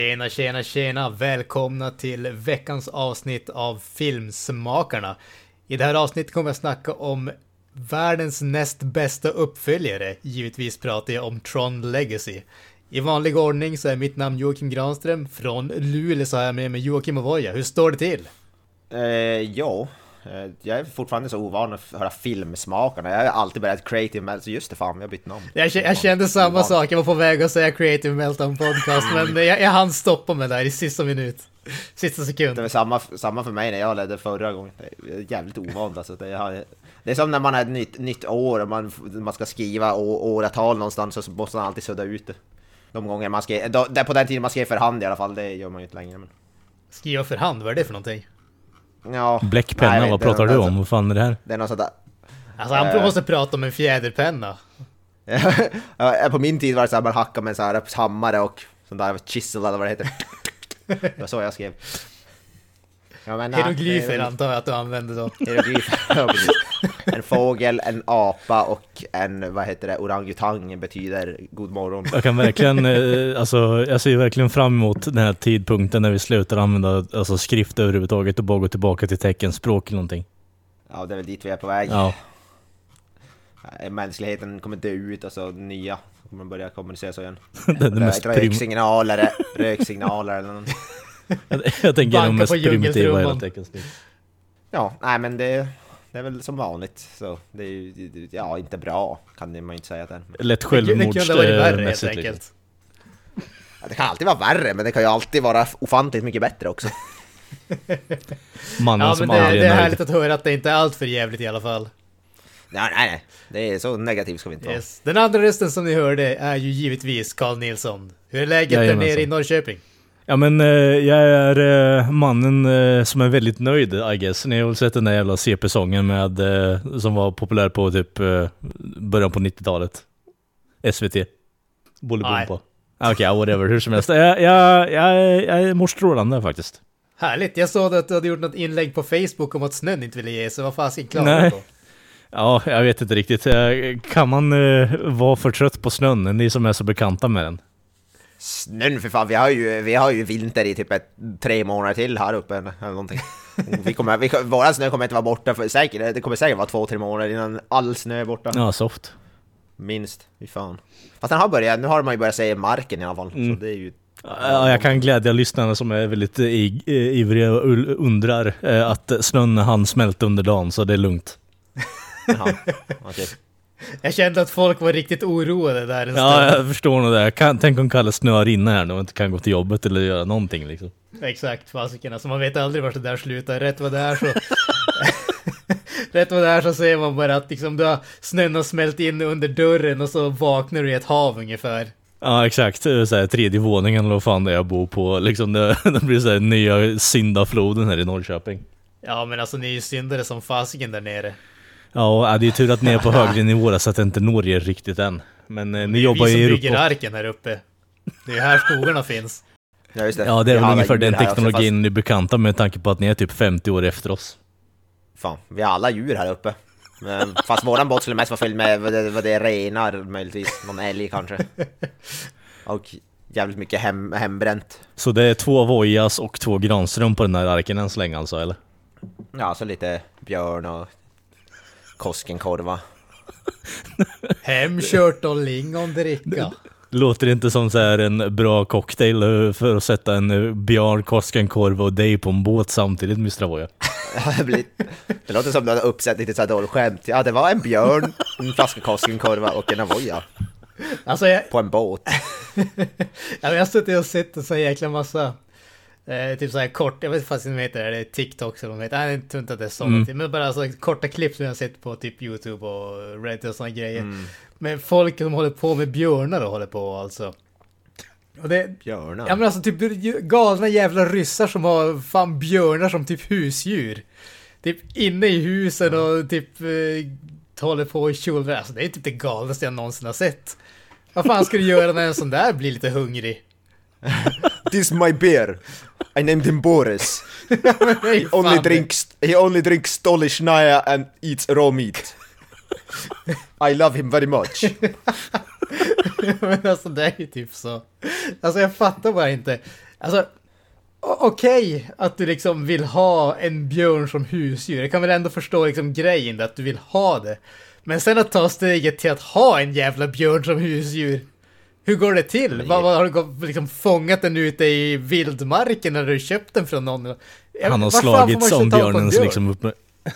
Tjena, tjena, tjena! Välkomna till veckans avsnitt av Filmsmakarna. I det här avsnittet kommer jag snacka om världens näst bästa uppföljare. Givetvis pratar jag om Tron Legacy. I vanlig ordning så är mitt namn Joakim Granström. Från Luleå så har jag med mig Joakim Ovoja. Hur står det till? Eh, ja, jag är fortfarande så ovan att höra filmsmakarna. Jag har alltid börjat creative meltdown, så just det fan, jag har bytt namn. Jag, jag kände samma Ovan. sak, jag var på väg att säga Creative Meltdown Podcast, men jag, jag hann stoppa mig där i sista minut. Sista sekund. Det var samma, samma för mig när jag ledde förra gången. Det är jävligt ovant alltså. Det, har, det är som när man har ett nytt, nytt år och man, man ska skriva å, åratal någonstans så måste man alltid sudda ut det. De gånger man skrev, då, är på den tiden man skrev för hand i alla fall, det gör man ju inte längre. Men, Skriva för hand, vad är det för någonting? Ja, Bläckpenna, nej, vad pratar du alltså, om? Vad fan är det här? Det är något sånt där. Alltså han Eh. måste prata om en fjäderpenna. På min tid var det så här man hackade med en sån här hammare och sån där chisel eller vad det heter. Det var så jag skrev. Ja, men, nej, Hieroglyfer det är väl- antar jag att du använder då. Hieroglyfer. En fågel, en apa och en, vad heter det, orangutang betyder god morgon. Jag kan verkligen, eh, alltså jag ser verkligen fram emot den här tidpunkten när vi slutar använda alltså, skrift överhuvudtaget och bara går tillbaka till teckenspråk eller någonting. Ja, det är väl dit vi är på väg. Ja, Eh, Mänskligheten kommer dö ut, alltså nya kommer börja kommunicera så igen. det är det mest Röksignaler, röksignaler eller något. Jag, jag tänker Banka de mest på primitiva hela teckenspråk. Ja, nej men det, det är väl som vanligt. Så det är ju, ja, inte bra kan man ju inte säga att det är. Lätt Det kunde varit värre helt självmordsmässigt. Liksom. enkelt. Ja, det kan alltid vara värre, men det kan ju alltid vara ofantligt mycket bättre också. Mannen Ja men som det, aldrig det är är härligt att höra att det inte är allt för jävligt i alla fall. Nej, nej, nej. Det är så negativt ska vi inte vara. Yes. Den andra rösten som ni hörde är ju givetvis Carl Nilsson. Hur är läget där Jajamensan. nere i Norrköping? Ja men eh, jag är eh, mannen eh, som är väldigt nöjd I guess. Ni har väl sett den där jävla CP-sången med, eh, som var populär på typ eh, början på 90-talet? SVT? Bolibompa? Ah, Okej, ja, whatever, hur som helst. Jag, jag, jag, jag mår strålande faktiskt. Härligt, jag såg att du hade gjort något inlägg på Facebook om att snön inte ville ge sig. Vad fasiken klagar Nej. du på? Ja, jag vet inte riktigt. Eh, Kan man vara för trött på snön? Ni som är så bekanta med den. Snön för fan, vi har ju, vi har ju vinter i typ ett, tre månader till här uppe eller någonting. Vi kommer, vi, våran snö kommer inte vara borta för säkert, det kommer säkert vara två, tre månader innan all snö är borta. Ja, soft. Minst, fy fan. Fast den har börjat, nu har man ju börjat säga marken i alla fall, Mm. så det är ju... Ja, jag kan glädja lyssnarna som är väldigt ivriga och undrar eh, att snön han smälte under dagen, så det är lugnt. Jaha, okej. Jag kände att folk var riktigt oroade där en Ja, stund. jag förstår nog det. Jag Kan, tänk om Kalle snöar inne här nu och inte kan gå till jobbet eller göra någonting liksom. Exakt, fasiken. Alltså man vet aldrig vart det där slutar. Rätt vad det är så... Rätt vad det är så ser man bara att liksom du har snön har smält in under dörren och så vaknar du i ett hav ungefär. Ja, exakt. Så här, tredje våningen eller vad fan det är jag bor på. Liksom det, det blir så här nya syndafloden här i Norrköping. Ja men alltså ni är ju syndare som fasiken där nere. Ja, det är tur att ni är på högre nivå så att det inte når er riktigt än. Men eh, ni Det är jobbar vi som ju bygger uppåt. arken här uppe. Det är ju här skogarna finns. Ja, just det. Ja, det är Vi väl ungefär den också, teknologin ni är bekanta med tanke på att ni är typ 50 år efter oss. Fast, fan, vi har alla djur här uppe. Men, fast våran båt skulle mest vara fylld med vad det, vad det är, renar möjligtvis, någon älg kanske. Och jävligt mycket hem, hembränt. Så det är två Vojas och två Granström på den här arken än så länge alltså, eller? Ja, så lite björn och Koskenkorva. Hemkört och lingondricka. Låter det inte som så här en bra cocktail eh, för att sätta en eh, björn, Koskenkorva och dig på en båt samtidigt, Mr. Voja? det, låter som du hade uppsett lite såhär dåligt skämt. Ja, det var en björn, en flaska Koskenkorva och en Avoya Alltså jag, på en båt. ja, jag har suttit och sett en sån jäkla massa Eh, typ såhär kort, jag vet inte vad heter det, är TikToks eller vad heter. Nej, jag tror inte att det är sådana Mm. Men bara alltså, korta klipp som jag har sett på typ YouTube och Reddit och sådana grejer. Men folk som håller på med björnar och håller på alltså. Och det, Björnar? ja men alltså typ galna jävla ryssar som har fan björnar som typ husdjur. Typ inne i husen och typ eh, håller på i kjolar. Alltså det är typ det galnaste jag någonsin har sett. Vad fan ska du göra när en sån där blir lite hungrig? This is my beer. I named him Boris. Nej, Only drinks, he only drinks Stolichnaya and eats raw meat. I love him very much. Men alltså det är ju typ så. Alltså jag fattar bara inte. Alltså okej att du liksom vill ha en björn som husdjur. Jag kan väl ändå förstå liksom grejen att du vill ha det. Men sen att ta steget till att ha en jävla björn som husdjur. Hur går det till? Vad, vad, har du liksom fångat den ute i vildmarken eller har du köpt den från någon? Han har slagits om björnens björn? liksom upp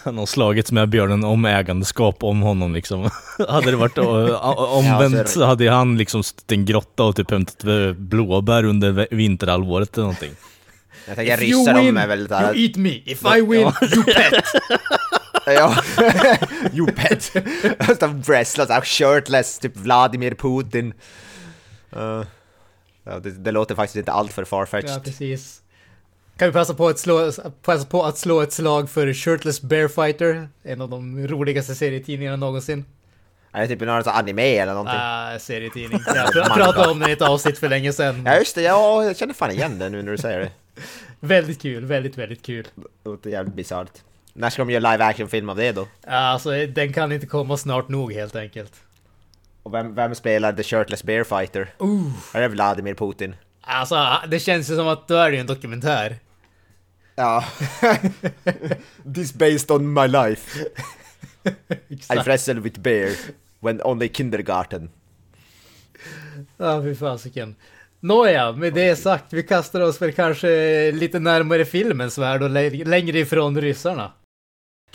Han har slagits med björnen om ägandeskap om honom liksom. hade det varit omvänt så- hade han liksom stått i en grotta och typ hämtat blåbär under vinterhalvåret eller någonting. Jag tänker ryssar de win, är väldigt you eat me. If I win, you pet. Ja, you pet. Wrestlar såhär shirtless, typ Vladimir Putin. Uh, ja, det, det låter faktiskt inte allt för Ja, farfetched. precis. Kan vi passa på, att slå, passa på att slå ett slag för Shirtless Bear Fighter? En av de roligaste serietidningarna någonsin. Är det typ någon sån anime eller någonting? Ah, serietidning. Jag pr- pratade om den i ett avsnitt för länge sedan. Ja just det, ja, jag känner fan igen det nu när du säger det. Väldigt kul, väldigt, väldigt kul. Det låter jävligt bisarrt. När ska de göra live action film av det då? Alltså, den kan inte komma snart nog helt enkelt. Och vem, vem spelar The Shirtless Bear Fighter? Uh. Är det Vladimir Putin? Alltså, det känns ju som att då är det ju en dokumentär. Ja. This based on my life. I Exakt. wrestled with bear when only kindergarten. Ja, fy fasiken. Nåja, med det sagt, vi kastar oss väl kanske lite närmare filmens värld och lä- längre ifrån ryssarna.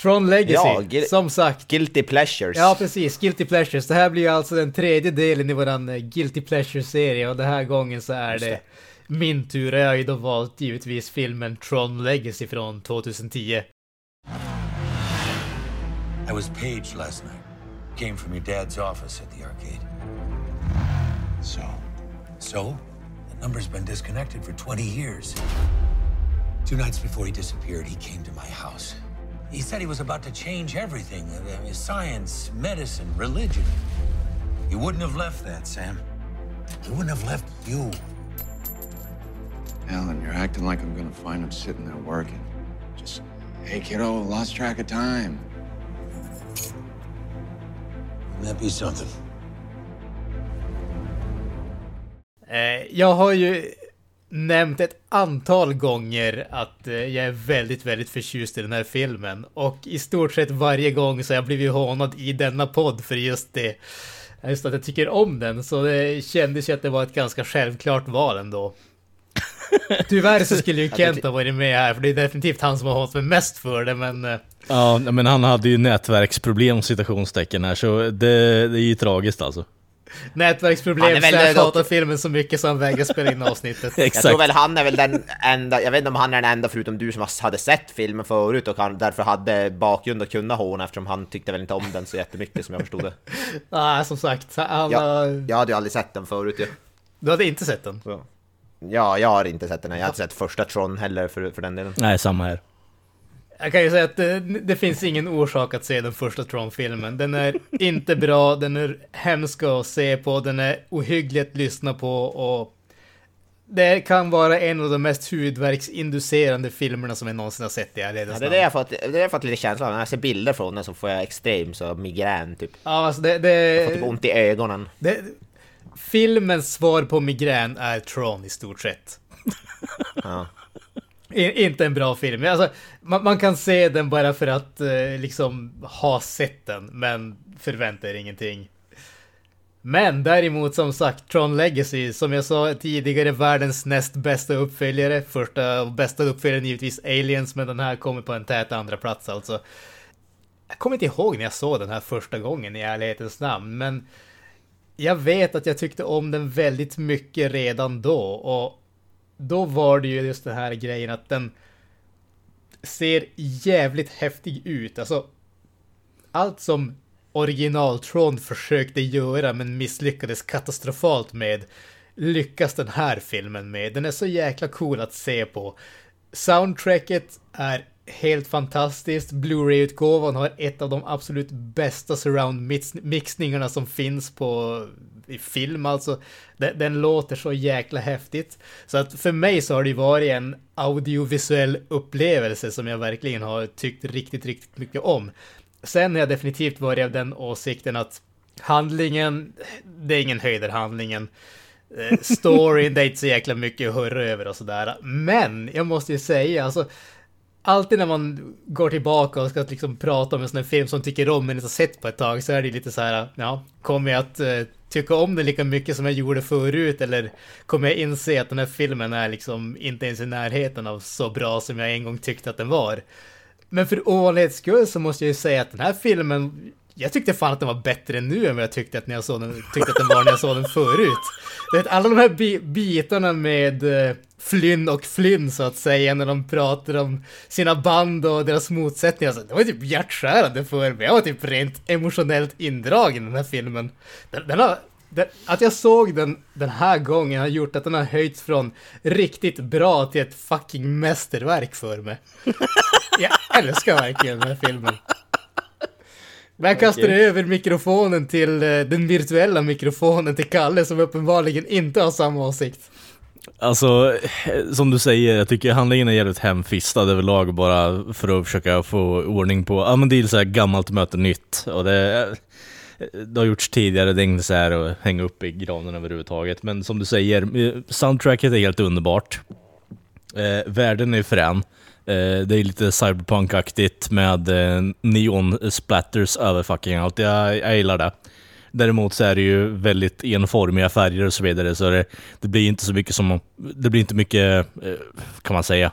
Tron Legacy, Ja, som sagt. Guilty pleasures. Ja, precis. Guilty Pleasures. Det här blir ju alltså den tredje delen i våran eh, Guilty Pleasure-serie och den här gången så är det, det. min tur. Jag har ju då valt givetvis filmen Tron Legacy från 2010. I was paged last night. Came from your dad's office at the arcade. So, So, the number's been disconnected for 20 years. Two nights before he disappeared, he came to my house. He said he was about to change everything science, medicine, religion. He wouldn't have left that, Sam. He wouldn't have left you. Alan, you're acting like I'm gonna find him sitting there working. Just, hey, kiddo, lost track of time. Wouldn't that be something? Eh, jag har ju nämnt ett antal gånger att eh, jag är väldigt, väldigt förtjust i den här filmen. Och i stort sett varje gång så har jag blivit hånad i denna podd för just det. Just att jag tycker om den, så det kändes ju att det var ett ganska självklart val ändå. Tyvärr så skulle ju Kent ha varit med här, för det är definitivt han som har hållit mig mest för det, men... eh, Ja, men han hade ju nätverksproblem citationstecken här så det, det är ju tragiskt alltså. Nätverksproblem Han är väl slash hatar filmen så mycket så han vägrar spela in avsnittet. Jag tror väl han är väl den enda, jag vet inte om han är den enda förutom du som hade sett filmen förut och han därför hade bakgrund att kunna håna eftersom han tyckte väl inte om den så jättemycket som jag förstod det. Nej, som sagt, han, Ja, har- jag hade ju aldrig sett den förut ju. Du hade inte sett den? Så. Ja, jag har inte sett den, jag har inte sett första Tron heller för, för den delen. Nej, samma här. Jag kan ju säga att det, det finns ingen orsak att se den första Tron-filmen. Den är inte bra, den är hemsk att se på, den är ohygglig att lyssna på och det kan vara en av de mest huvudvärksinducerande filmerna som jag någonsin har sett i Ja, ärlighetens det är det jag fått, det är det jag fått lite känsla av, när jag ser bilder från den så får jag extrem så migrän typ. Ja, alltså det, Jag får typ det, ont i ögonen. det... Filmens svar på migrän är Tron i stort sett. Ja. Inte en bra film. Alltså, man, man kan se den bara för att eh, liksom ha sett den, men förvänta er ingenting. Men däremot som sagt, Tron Legacy, som jag sa tidigare, världens näst bästa uppföljare. Första och bästa uppföljaren givetvis Aliens, men den här kommer på en tät andra plats alltså. Jag kommer inte ihåg när jag såg den här första gången i ärlighetens namn, men jag vet att jag tyckte om den väldigt mycket redan då och då var det ju just den här grejen att den ser jävligt häftig ut. Alltså, allt som original Tron försökte göra men misslyckades katastrofalt med lyckas den här filmen med. Den är så jäkla cool att se på. Soundtracket är helt fantastiskt. Blu-ray-utgåvan har ett av de absolut bästa surround-mixningarna som finns på i film alltså. Den, den, låter så jäkla häftigt. Så att för mig så har det varit en audiovisuell upplevelse som jag verkligen har tyckt riktigt, riktigt mycket om. Sen har jag definitivt varit av den åsikten att handlingen, det är ingen höjder handlingen. Eh, storyn, det är inte så jäkla mycket att höra över och sådär. Men jag måste ju säga, alltså alltid när man går tillbaka och ska liksom prata om en sån här film som tycker om men inte har sett på ett tag så är det lite så här, ja, kommer jag att uh, tycka om den lika mycket som jag gjorde förut eller kommer jag inse att den här filmen är liksom inte ens i närheten av så bra som jag en gång tyckte att den var. Men för ovanlighets skull så måste jag ju säga att den här filmen jag tyckte fan att den var bättre nu än vad jag tyckte att, när jag såg den, tyckte att den var när jag såg den förut. Vet, alla de här bi bitarna med uh, Flynn och Flynn så att säga när de pratar om sina band och deras motsättningar. Så det var typ hjärtskärande för mig. Jag var typ rent emotionellt indragen i den här filmen. Den, den har, den, att jag såg den den här gången har gjort att den har höjts från riktigt bra till ett fucking mästerverk för mig. Jag älskar verkligen den här filmen. Jag kastar okay. över mikrofonen till uh, den virtuella mikrofonen till Kalle som uppenbarligen inte har samma åsikt. Alltså, som du säger, jag tycker handlingen är jävligt hemfistad överlag bara för att försöka få ordning på, ja men det är så här gammalt möter nytt och det, det har gjorts tidigare, det är inte så här att hänga upp i granen överhuvudtaget. Men som du säger, soundtracket är helt underbart. Eh, världen är frän. Eh, det är lite cyberpunk-aktigt med eh, neon-splatters över fucking allt. Jag, jag gillar det. Däremot så är det ju väldigt enformiga färger och så vidare, så det, det blir inte så mycket som... Det blir inte mycket, eh, kan man säga...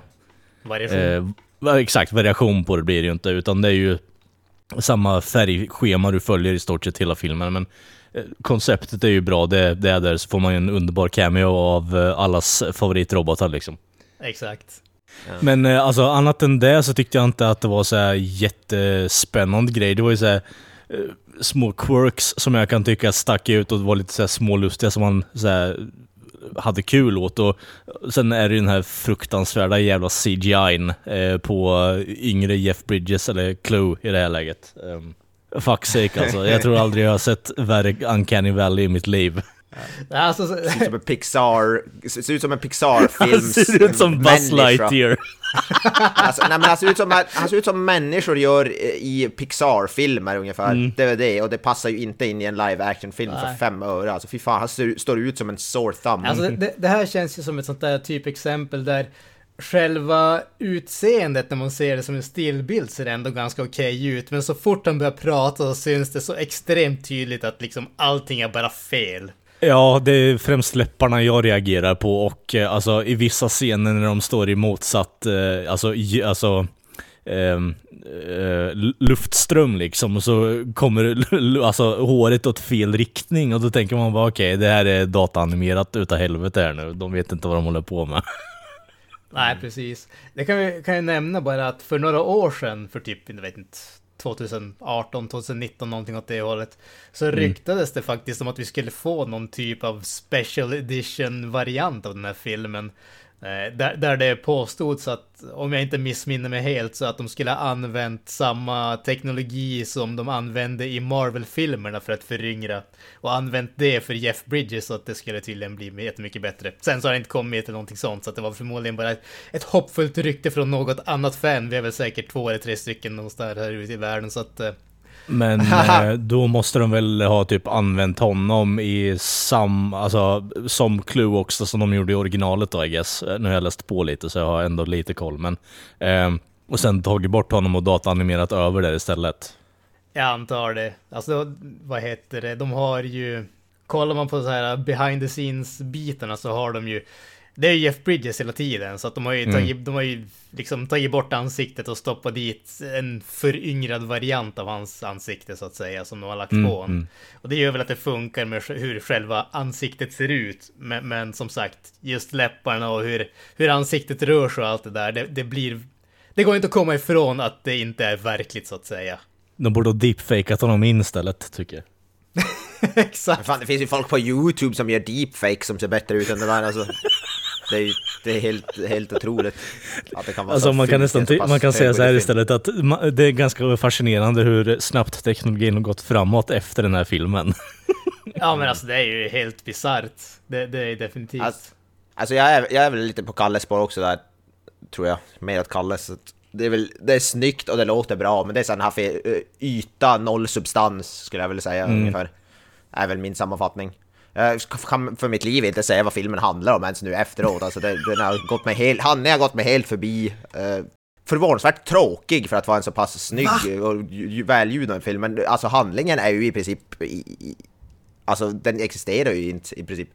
Variation? Eh, exakt, variation på det blir det ju inte, utan det är ju samma färgschema du följer i stort sett hela filmen. Men eh, konceptet är ju bra, det, det är där, så får man ju en underbar cameo av eh, allas favoritrobotar liksom. Exakt. Men eh, alltså annat än det så tyckte jag inte att det var så här jättespännande grej. Det var ju så här, eh, små quirks som jag kan tycka stack ut och var lite så här smålustiga som man så här, hade kul åt. Och sen är det ju den här fruktansvärda jävla CGI'n eh, på yngre Jeff Bridges, eller Clue i det här läget. Ehm, um, fuck sake alltså. Jag tror aldrig jag har sett värre Uncanny Valley i mitt liv. Alltså, ser ut som en Pixar, ser ut som en Pixar-film. ser ut som Buzz Lightyear. alltså, nej, men han, ser ut som, han ser ut som människor gör i Pixar-filmer ungefär. Mm. Det är det, och det passar ju inte in i en live action-film för fem öre. Alltså fy fan, han ser, står ut som en sore thumb. Alltså, det, det här känns ju som ett sånt där typexempel där själva utseendet när man ser det som en stillbild ser ändå ganska okej okay ut. Men så fort han börjar prata så syns det så extremt tydligt att liksom allting är bara fel. Ja, det är främst läpparna jag reagerar på och eh, alltså i vissa scener när de står i motsatt, eh, alltså, alltså ehm, eh, eh, luftström liksom, och så kommer alltså, håret åt fel riktning och då tänker man bara okej, okay, det här är dataanimerat utav helvete här nu, de vet inte vad de håller på med. Nej, precis. Det kan vi kan jag nämna bara att för några år sedan, för typ, jag vet inte, 2018, 2019, någonting åt det hållet. Så mm. ryktades det faktiskt om att vi skulle få någon typ av special edition variant av den här filmen. Eh, där, där det påstods att, om jag inte missminner mig helt, så att de skulle ha använt samma teknologi som de använde i Marvel-filmerna för att föryngra. Och använt det för Jeff Bridges så att det skulle tydligen bli jättemycket bättre. Sen så har det inte kommit till någonting sånt, så att det var förmodligen bara ett, ett hoppfullt rykte från något annat fan. Vi är väl säkert två eller tre stycken någonstans här ute i världen, så att eh, men eh, då måste de väl ha typ använt honom i sam, alltså som Clue också som de gjorde i originalet då I guess. Eh, nu har jag läst på lite så jag har ändå lite koll men. Eh, och sen tagit bort honom och dataanimerat över där istället. Jag antar det. Alltså vad heter det, de har ju, kollar man på så här behind the scenes bitarna så har de ju det är ju Jeff Bridges hela tiden, så att de har ju, mm. tagit, de har ju liksom tagit bort ansiktet och stoppat dit en föryngrad variant av hans ansikte så att säga, som de har lagt mm. på honom. Mm. Och det gör väl att det funkar med hur själva ansiktet ser ut, men, men som sagt, just läpparna och hur, hur ansiktet rör sig och allt det där, det, det blir... Det går inte att komma ifrån att det inte är verkligt så att säga. De borde ha deepfakat honom in istället, tycker jag. Exakt. Fan, det finns ju folk på YouTube som gör deepfake som ser bättre ut än det där alltså. Det är, det är helt, helt otroligt. Att det kan vara Alltså så man kan nästan man kan säga så här istället att det är ganska fascinerande hur snabbt teknologin har gått framåt efter den här filmen. Ja men alltså det är ju helt bisarrt. Det, det är definitivt. Alltså, alltså jag, är, jag är väl lite på Kalles spår också där, tror jag. Mer åt Kalles. Det är, väl, det är snyggt och det låter bra, men det är sån här yta, noll substans skulle jag vilja säga ungefär. Är väl min sammanfattning. Jag kan för mitt liv inte säga vad filmen handlar om ens nu efteråt. Alltså det, den har gått mig helt, han har gått mig helt förbi. Uh, förvånansvärt tråkig för att vara en så pass snygg och ju- ju- välljuden film. Men alltså handlingen är ju i princip... I, i, alltså den existerar ju inte i princip.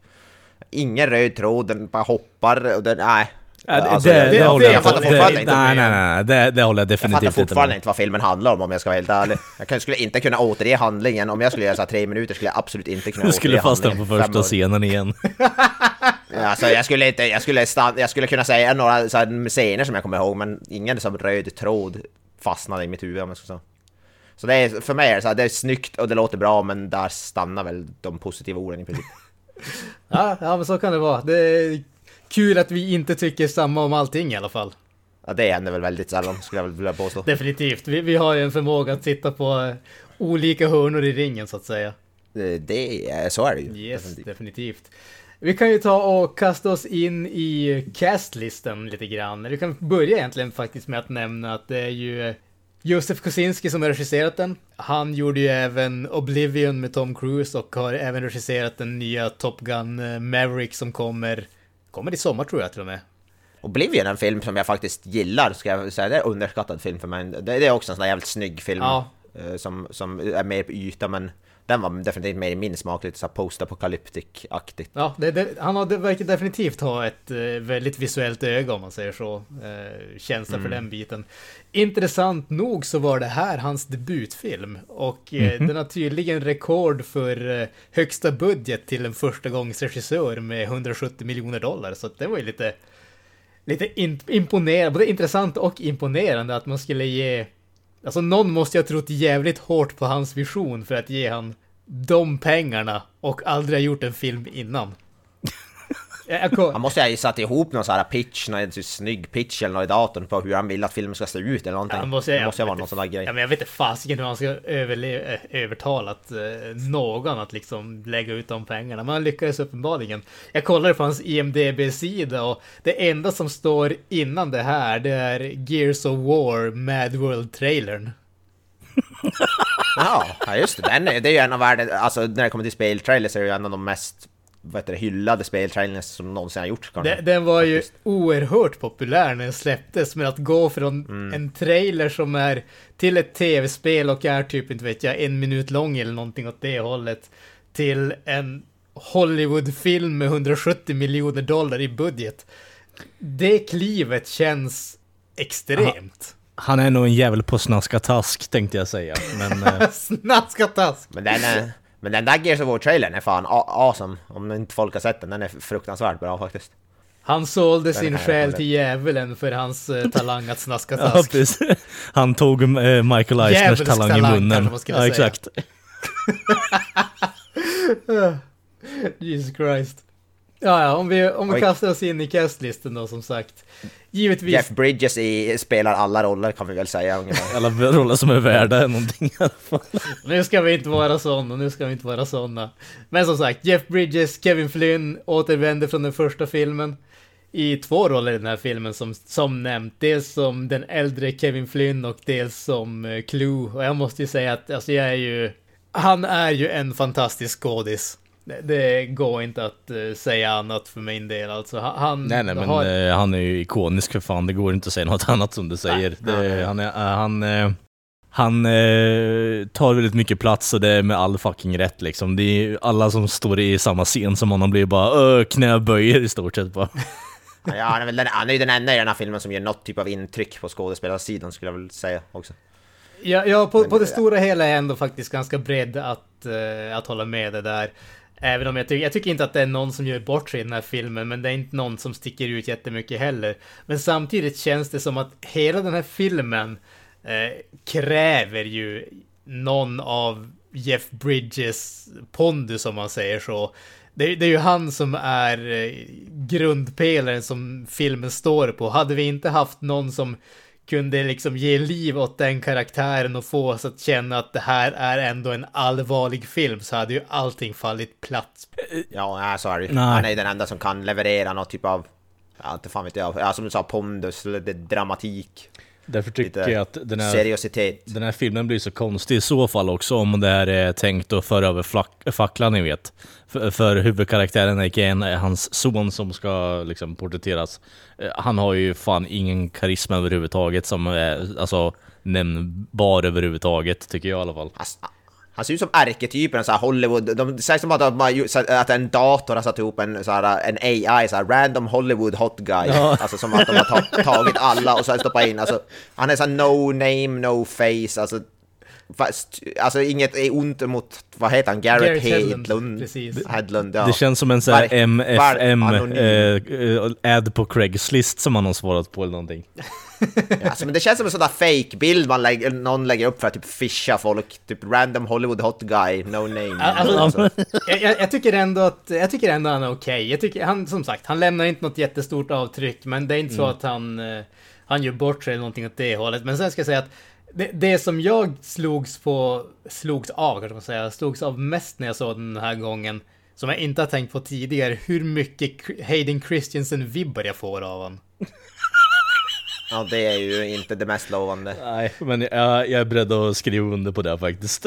Ingen röd tråd, den bara hoppar och den... Nej. Alltså, det, jag- det, jag- håller jag jag fattar det, fortfarande det, inte. Nej, nej, nej, det, det håller jag Jag fattar definitivt inte fortfarande med. inte vad filmen handlar om om jag ska vara helt ärlig. Jag skulle inte kunna återge handlingen. Om jag skulle göra så här tre minuter skulle jag absolut inte kunna Du skulle återge fastna på handlingen. Första scenen igen. Alltså jag skulle inte, jag skulle, stan, jag skulle kunna säga några så här scener som jag kommer ihåg men ingen som röd tråd fastnade i mitt huvud om jag ska säga. Så det är, för mig är det så här, det är snyggt och det låter bra men där stannar väl de positiva orden i princip. Ja, ja men så kan det vara. Det är kul att vi inte tycker samma om allting i alla fall. Ja, det händer väl väldigt sällan skulle jag vilja påstå. Definitivt. Vi, vi har ju en förmåga att sitta på eh, olika hörnor i ringen så att säga. Det, det så är det ju. Yes, definitivt. definitivt. Vi kan ju ta och kasta oss in i castlisten lite grann. Vi kan börja egentligen faktiskt med att nämna att det är ju eh, Josef Kosinski som har regisserat den. Han gjorde ju även Oblivion med Tom Cruise och har även regisserat den nya Top Gun eh, Maverick som kommer, kommer i sommar tror jag till och med. Oblivion är en film som jag faktiskt gillar, ska jag säga. Det är en underskattad film för mig. Det, det är också en sån där jävligt snygg film. Ja. eh, Som, som är mer på yta, men den var definitivt mer i min smak, lite såhär post-apocalyptic-aktigt. Ja, det, det, han har, det verkar definitivt ha ett eh, väldigt visuellt öga om man säger så. Eh, känsla för den biten. Intressant nog så var det här hans debutfilm och eh, den har tydligen rekord för eh, högsta budget till en första gångs regissör med 170 miljoner dollar. Så det var ju lite, lite in, imponerande, både intressant och imponerande att man skulle ge Alltså någon måste ju ha trott jävligt hårt på hans vision för att ge han de pengarna och aldrig ha gjort en film innan. Han måste ha satt ihop någon sån här pitch, någon sån snygg pitch eller något i datorn på hur han vill att filmen ska se ut eller någonting. Ja, måste, det måste ju vara någon sån där grej. Ja, men jag vet inte fasiken hur han ska överle- eh, övertalat eh, någon att liksom lägga ut de pengarna. Men han lyckades uppenbarligen. Jag kollade på hans IMDB-sida och det enda som står innan det här det är Gears of War Mad World-trailern. Ja, ja just det. Den det är ju en av världens, alltså när det kommer till speltrailers är det ju en av de mest vad heter det, hyllade speltrailers som någonsin har gjorts kanske. Den, den var ju Faktiskt. oerhört populär när den släpptes, men att gå från Mm. en trailer som är till ett tv-spel och är typ, inte vet jag, en minut lång eller någonting åt det hållet, till en Hollywoodfilm med 170 miljoner dollar i budget. Det klivet känns extremt. Han är nog en jävel på snaska task tänkte jag säga. Men eh, Snaskatask! Men den, är, men den där Gears of War-trailern är fan a- awesome. Om inte folk har sett den, den är fruktansvärt bra faktiskt. Han sålde Den sin själ till djävulen för hans eh, talang att snaska ja, task. precis. Han tog eh, Michael Eisners talang i talang, kanske munnen. man skulle Ja, exakt. Jesus Christ. Ja, ja, om vi, om vi Oj. kastar oss in i castlisten då som sagt. Givetvis. Jeff Bridges i, spelar alla roller kan vi väl säga ungefär. Alla roller som är värda någonting i alla fall. Nu ska vi inte vara såna, nu ska vi inte vara såna. Men som sagt, Jeff Bridges, Kevin Flynn återvänder från den första filmen. I två roller i den här filmen som, som nämnt. Dels som den äldre Kevin Flynn och dels som eh, Clue. Och jag måste ju säga att alltså jag är ju... Han är ju en fantastisk skådis. Det, går inte att eh, säga annat för min del alltså. Han, Nej nej men har... eh, han är ju ikonisk för fan, det går inte att säga något annat som du säger. Det, han är, eh, han, han tar väldigt mycket plats och det är med all fucking rätt liksom. Det är alla som står i samma scen som honom blir bara "Öh, knäböjer i stort sett bara. Ja, han är väl den, han är ju den enda i den här filmen som gör något typ av intryck på skådespelarsidan skulle jag väl säga också. Ja, ja på, på det stora hela är jag ändå faktiskt ganska beredd att, att hålla med det där. Även om jag, ty jag tycker inte att det är någon som gör bort sig i den här filmen, men det är inte någon som sticker ut jättemycket heller. Men samtidigt känns det som att hela den här filmen eh, kräver ju någon av Jeff Bridges pondus om man säger så. Det, det är ju han som är eh, grundpelaren som filmen står på. Hade vi inte haft någon som kunde liksom ge liv åt den karaktären och få oss att känna att det här är ändå en allvarlig film så hade ju allting fallit platt. Ja, nej, så är det. Han är ju den enda som kan leverera något typ av... Ja, inte fan vet jag. Ja, som du sa, pondus, eller det- dramatik, Därför tycker lite jag att den här, seriositet. den här filmen blir så konstig i så fall också om det här är tänkt att föra över flack, facklan, ni vet. För, för huvudkaraktären är är hans son som ska liksom porträtteras. Eh, Han har ju fan ingen karisma överhuvudtaget som är alltså nämnbar överhuvudtaget, tycker jag i alla fall. Han, han ser ut som ärketypen, så här Hollywood. De säger som att, att en dator har satt ihop en, så här, en AI, så här, random Hollywood hot guy. Alltså som att de har ta, tagit alla och så här stoppat in. Alltså, han är så här, no name, no face. Alltså, fast, alltså inget är ont mot, vad heter han, Garrett, Garrett Hedlund, Hedlund. ja. Det känns som en sån här Var- MFM var anonym. eh, eh, på Craigslist som han har svarat på eller någonting. Alltså, men det känns som en sån där fake-bild man lägger, någon lägger upp för att typ fisha folk. Typ random Hollywood hot guy, no name. Alltså- Alltså, Jag, jag, tycker ändå att, jag tycker ändå han är okej. Jag tycker, han, som sagt, han lämnar inte något jättestort avtryck, men det är inte så att han, eh, han gör bort sig eller någonting åt det hållet. Men sen ska jag säga att det, det som jag slogs på, slogs av kanske man säga, slogs av mest när jag såg den här gången, som jag inte har tänkt på tidigare, hur mycket Hayden Christensen-vibbar jag får av honom. ja, det är ju inte det mest lovande. Nej, men jag, jag är beredd att skriva under på det faktiskt.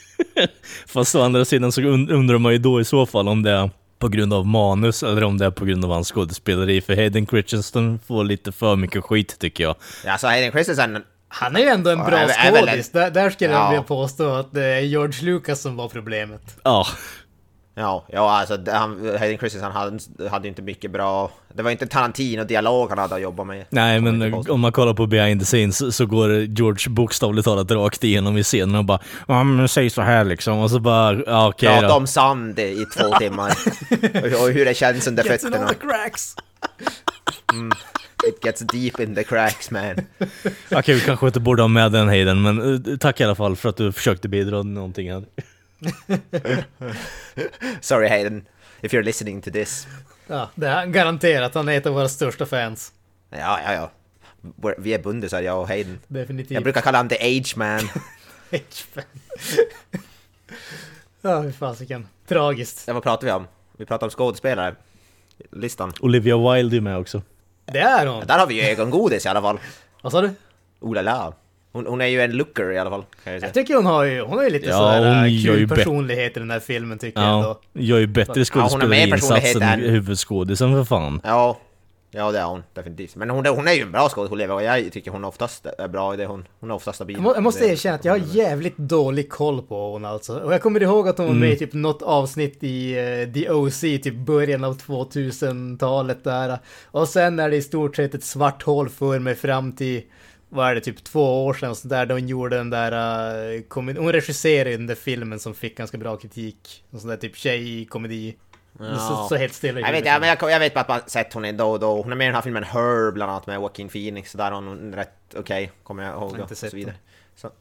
Fast å andra sidan så und- undrar man ju då i så fall om det är på grund av manus eller om det är på grund av hans skådespeleri. För Hayden Christensen får lite för mycket skit tycker jag. Ja, så Hayden Christensen, Han är ju ändå en Ja, bra en- skådis. Där, där skulle jag Ja. vilja påstå att det är George Lucas som var problemet. Ja, ja, ja alltså han, Hayden Christensen hade, hade inte mycket bra... Det var inte Tarantino-dialog han hade att jobba med. nej men om man kollar på behind the scenes så går George bokstavligt talat rakt igenom i scenen och bara ja men säg så här liksom och så bara ja okej Prata då. om sand i två timmar. och, och hur det känns under fötterna. cracks! It gets deep in the cracks man. Okej vi kanske inte borde ha med den Hayden men eh, tack i alla fall för att du försökte bidra någonting här. Sorry Hayden, if you're listening to this. Ja, det är garanterat. Han är ett av våra största fans. Ja, ja, ja. Vi är bundisar, jag och Hayden. Definitivt. Jag brukar kalla honom the age man. H5. Ja, hur fasiken. Tragiskt. Ja, vad pratar vi om? Vi pratar om skådespelare. Listan. Olivia Wilde är med också. Det är hon. Där har vi ju ögongodis i alla fall. Vad sa du? Oh la la. Hon, hon är ju en looker i alla fall. Kan jag säga. Jag tycker hon har ju, hon har ju lite Ja, sådär hon ju kul bä- personlighet i den här filmen tycker jag Ja, ändå. gör ju bättre Ja, hon har mer skådespelarinsats personlighet än än- huvudskådisen för fan. Ja, ja det är hon definitivt. Men hon, hon är ju en bra skådespelare och jag tycker hon oftast är bra i det hon, hon är oftast stabil. Jag, må, jag måste erkänna att jag har jävligt dålig koll på hon alltså. Och jag kommer ihåg att hon var med i typ något avsnitt i eh, The OC, typ början av 2000-talet där. Och sen är det i stort sett ett svart hål för mig fram till, vad är det, typ två år sedan och sånt där, då hon gjorde den där, uh, hon regisserade den där filmen som fick ganska bra kritik. En sån där typ tjej-komedi. Så, så helt stilla Jag vet, ja, men jag, jag vet bara att man sett hon är då och då. Hon är med i den här filmen Her bland annat med Joaquin Phoenix. Så där har hon rätt okej, kommer jag ihåg. inte och sett så vidare. Så, eh,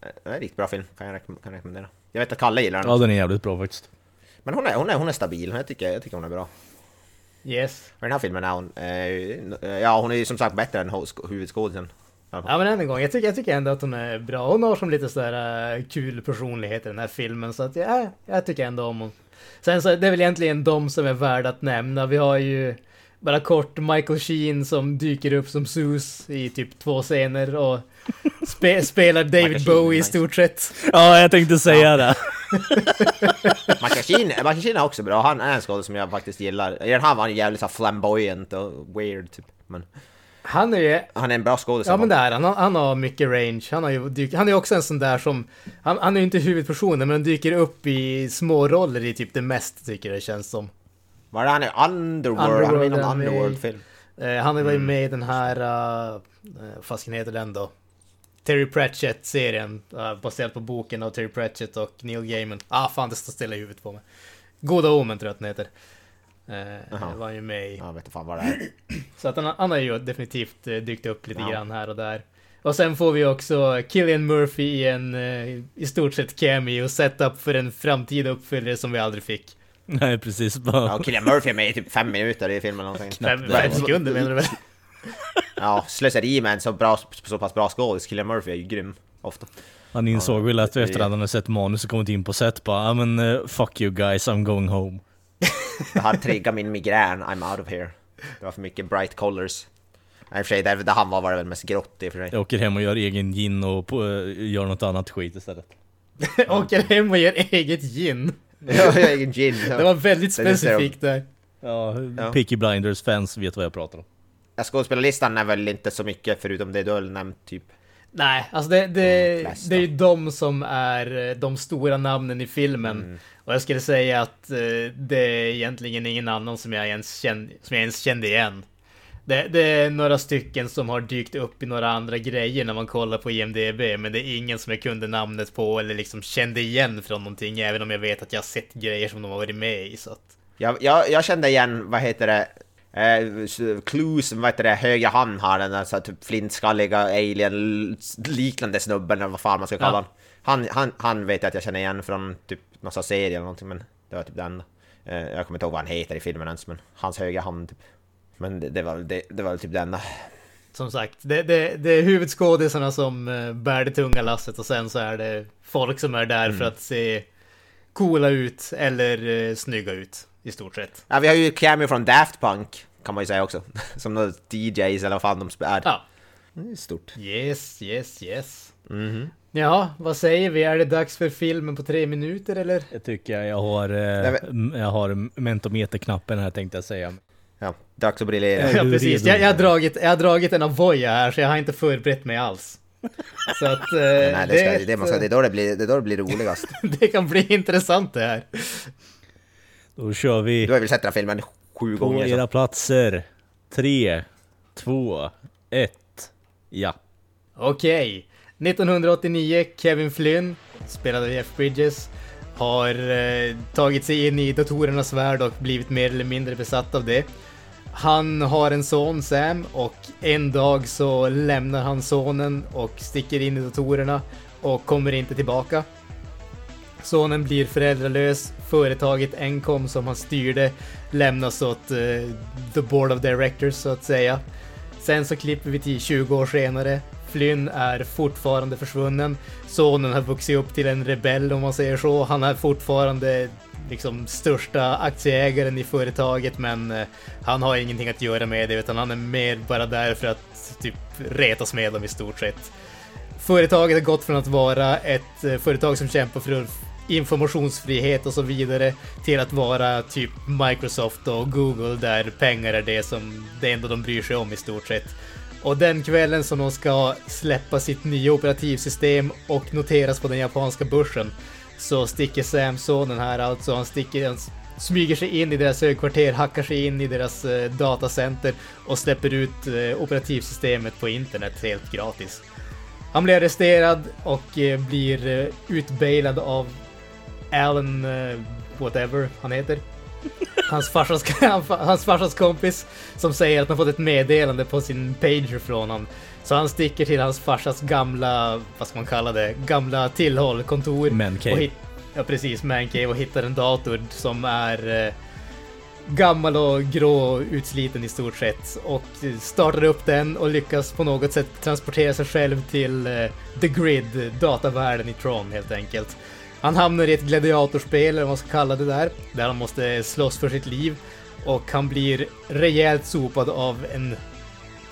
det är en riktigt bra film, kan jag, kan jag rekommendera. Jag vet att Kalle gillar den. Ja, den är jävligt bra faktiskt. Men hon är, hon, är, hon är stabil, jag tycker, jag tycker hon är bra. Yes. Och den här filmen är hon... Eh, ja, hon är ju som sagt bättre än huvudskådisen. Ja men än en gång, jag tycker, jag tycker ändå att hon är bra. Hon har som lite sådär uh, kul personlighet i den här filmen. Så att ja, jag tycker ändå om hon. Sen så är det väl egentligen de som är värda att nämna. Vi har ju bara kort Michael Sheen som dyker upp som Zeus i typ två scener och spe, spelar David Bowie i stort sett. Ja, jag tänkte säga det. Michael Sheen, Michael Sheen är också bra, han är en skådespelare som jag faktiskt gillar. I den här var han jävligt så flamboyant och weird typ. Men Han är ju han är en bra skådespelare. Ja men det är han. Han- har mycket range. Han, har ju dyk, han är också en sån där som... Han, han är ju inte huvudpersonen men han dyker upp i små roller i typ det mest tycker jag det känns som. Var det han i Underworld? han är med i någon är. Underworld-film. Eh, han var ju med i den här... Uh, vad fasken heter den då? Terry Pratchett-serien. Uh, baserad på boken av Terry Pratchett och Neil Gaiman. Ah fan det står stilla i huvudet på mig. Goda Omen tror jag att den heter. Jaha. var ju med i. Ja, jag vet inte fan vad det är. Så att han, han har ju definitivt eh, dykt upp lite Ja. grann här och där. Och sen får vi också Killian Murphy i en eh, i stort sett cameo setup för en framtida uppföljare som vi aldrig fick. Nej, precis. Bara, Ja, Killian Murphy är med i typ fem minuter i filmen någonting. Fem, fem sekunder menar du väl? Ja, slöseri med en så, bra, så pass bra skådis. Killian Murphy är ju grym, ofta. Han insåg väl att efter att han hade sett manus och kommit in på set bara, ja men eh, fuck you guys, I'm going home. Det har triggat min migrän, I'm out of here. Det var för mycket bright colors. Nej, i och för sig, där, där han var var det väl mest grått i och för sig. Jag åker hem och gör egen gin och på, eh, gör något annat skit istället. Åker hem och gör eget gin. Ja, egen gin. Det var väldigt specifikt där. Ja, Ja. Peaky Blinders fans vet vad jag pratar om. Ja, Skådespelarlistan är väl inte så mycket förutom det du har nämnt typ. Nej, alltså det, det, De flesta. det är ju de som är eh, de stora namnen i filmen. Mm. Och jag skulle säga att eh, det är egentligen ingen annan som jag ens kände, som jag ens kände igen. Det, det är några stycken som har dykt upp i några andra grejer när man kollar på IMDB, men det är ingen som jag kunde namnet på eller liksom kände igen från någonting, även om jag vet att jag har sett grejer som de har varit med i. Så att... Jag, jag, jag kände igen, vad heter det, eh, Clues, vad heter det, högra hand har den där så här, typ flintskalliga alien-liknande snubben eller vad fan man ska kalla Ja. han. han. Han, han vet jag att jag känner igen från typ någon sån serie eller någonting men det var typ den. Eh, jag kommer inte ihåg vad han heter i filmen ens men hans högra hand typ. Men det, det var väl det, det var väl typ den. Som sagt, det, det, det är huvudskådisarna som eh, bär det tunga lasset och sen så är det folk som är där för att se coola ut eller eh, snygga ut i stort sett. Ja, vi har ju cameo från Daft Punk kan man ju säga också. Som några DJs eller vad fan de är. Ja, Det är stort. yes, yes, yes. Mhm. Ja, vad säger vi? Är det dags för filmen på tre minuter eller? Jag tycker jag har, eh, jag har mentometerknappen här tänkte jag säga. Ja, dags att briljera. Ja, precis. Jag, jag, har dragit, jag har dragit en Avoya här så jag har inte förberett mig alls. Så att... Eh, Nej, det, ska, det, det, man ska, det, är då det, blir, det är då det blir roligast. det kan bli intressant det här. Då kör vi Du har väl sett den här filmen sju på gånger? era Så. platser. Tre, två, ett, ja. Okej. 1989, Kevin Flynn, spelad av Jeff Bridges, har eh, tagit sig in i datorernas värld och blivit mer eller mindre besatt av det. Han har en son, Sam, och en dag så lämnar han sonen och sticker in i datorerna och kommer inte tillbaka. Sonen blir föräldralös, företaget Encom som han styrde lämnas åt uh, the board of directors så att säga. Sen så klipper vi till 20 år senare. Flynn är fortfarande försvunnen. Sonen har vuxit upp till en rebell om man säger så. Han är fortfarande liksom största aktieägaren i företaget men eh, han har ingenting att göra med det utan han är mer bara där för att typ retas med dem i stort sett. Företaget har gått från att vara ett eh, företag som kämpar för informationsfrihet och så vidare till att vara typ Microsoft och Google där pengar är det som det enda de bryr sig om i stort sett. Och den kvällen som de ska släppa sitt nya operativsystem och noteras på den japanska börsen så sticker Sam, sonen här alltså, han sticker, han smyger sig in i deras högkvarter, hackar sig in i deras eh, datacenter och släpper ut eh, operativsystemet på internet helt gratis. Han blir arresterad och eh, blir eh, utbailad av Alan, eh, whatever han heter. Hans farsas, hans farsas kompis som säger att han fått ett meddelande på sin pager från honom. Så han sticker till hans farsas gamla, vad ska man kalla det, gamla tillhåll, kontor. Mancave. Ja precis, mancave och hittar en dator som är eh, gammal och grå utsliten i stort sett. Och startar upp den och lyckas på något sätt transportera sig själv till eh, The Grid, datavärlden i Tron helt enkelt. Han hamnar i ett gladiatorspel, eller vad man ska kalla det där, där han måste slåss för sitt liv. Och han blir rejält sopad av en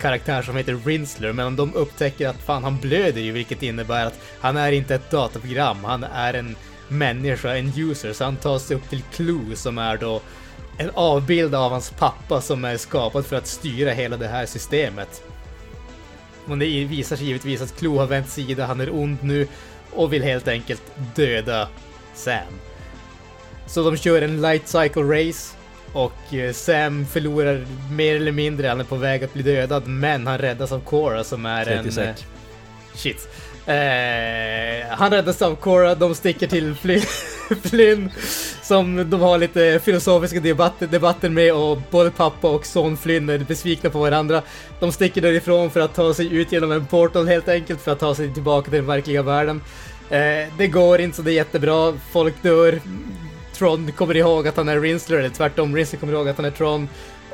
karaktär som heter Rinsler, men de upptäcker att fan han blöder ju, vilket innebär att han är inte ett dataprogram, han är en människa, en user, så han tar sig upp till Clue som är då en avbild av hans pappa som är skapad för att styra hela det här systemet. Men det visar sig givetvis att Clue har vänt sida, han är ond nu och vill helt enkelt döda Sam. Så de kör en light cycle race och eh, Sam förlorar mer eller mindre, han är på väg att bli dödad, men han räddas av Cora som är 30 en... eh, Shit. Eh, han räddas av Cora, de sticker till fly... Flynn som de har lite filosofiska debatter, debatter med och både pappa och son Flynn är besvikna på varandra. De sticker därifrån för att ta sig ut genom en portal helt enkelt för att ta sig tillbaka till den verkliga världen. Eh, det går inte så det är jättebra, folk dör. Tron kommer ihåg att han är Rinsler, eller tvärtom, Rinsler kommer ihåg att han är Tron.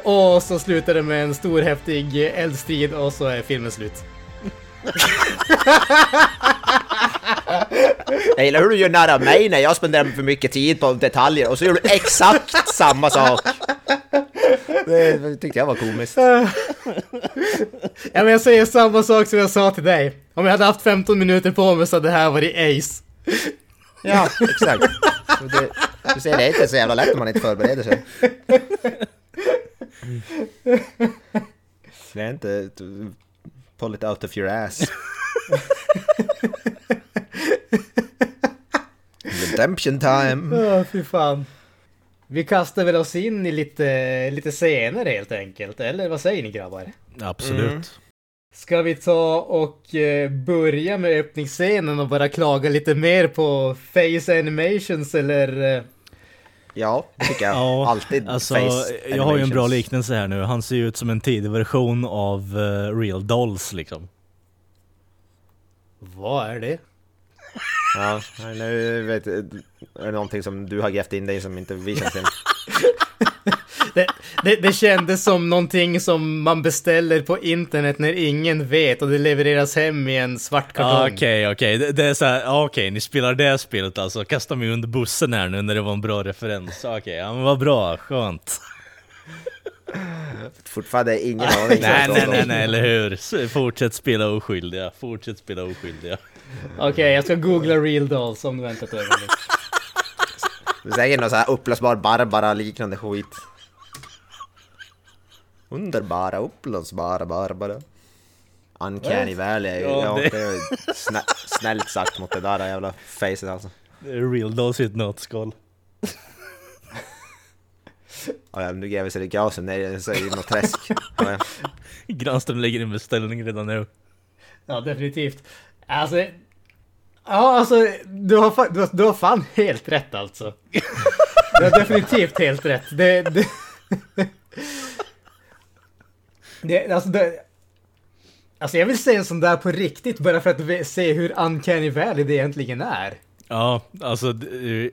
Och så slutar det med en stor häftig eldstrid och så är filmen slut. Jag gillar hur du gör nära mig när jag spenderar för mycket tid på detaljer och så gör du exakt samma sak. Det tyckte jag var komiskt. Ja men jag säger samma sak som jag sa till dig. Om jag hade haft 15 minuter på mig så hade det här varit ace. Ja, exakt. Det, du ser, det är inte så jävla lätt om man inte förbereder sig. Det är inte... Pull it out of your ass. Redemption time! Åh, fy fan. Vi kastar väl oss in i lite, lite senare helt enkelt, eller vad säger ni grabbar? Absolut. Mm. Ska vi ta och eh, börja med öppningsscenen och bara klaga lite mer på face animations eller? eh, Ja, det tycker jag. Ja, Alltid Alltså, face jag har ju en bra animations. liknelse här nu. Han ser ju ut som en tidig version av eh, Real Dolls liksom. Vad är det? Ja, nu vet jag, är det någonting som du har grävt in dig som inte vi känner till. Det, det, det kändes som någonting som man beställer på internet när ingen vet och det levereras hem i en svart Ah, kartong. Okej, okej. Det, det är såhär, ah, okej, ni spelar det spelet alltså. Kasta mig under bussen här nu när det var en bra referens. Okej, ja men vad bra, skönt. Fortfarande ingen aning. nej, nej, nej, nej, eller hur? Fortsätt spela oskyldiga, fortsätt spela oskyldiga. Okej, jag ska googla real dolls om du väntar ett ögonblick. Det är säkert någon sån här upplösbar Barbara liknande skit. Underbara, upplösbara Barbara. Uncanny Valley, Ja, ja, det- det är snä, snällt sagt mot det där jävla facet alltså. Det är Real Dolls i ett nötskal. Ja, nu gräver sig i gasen ner så i något träsk. Ja. Granström lägger in beställning redan nu. Ja, definitivt. Alltså... Ja, alltså, du har, fa- du har, du har fan helt rätt alltså. Du har definitivt helt rätt. Det... det, det alltså, det, alltså, jag vill se en sån där på riktigt bara för att se hur uncanny valley det egentligen är. Ja, alltså... det-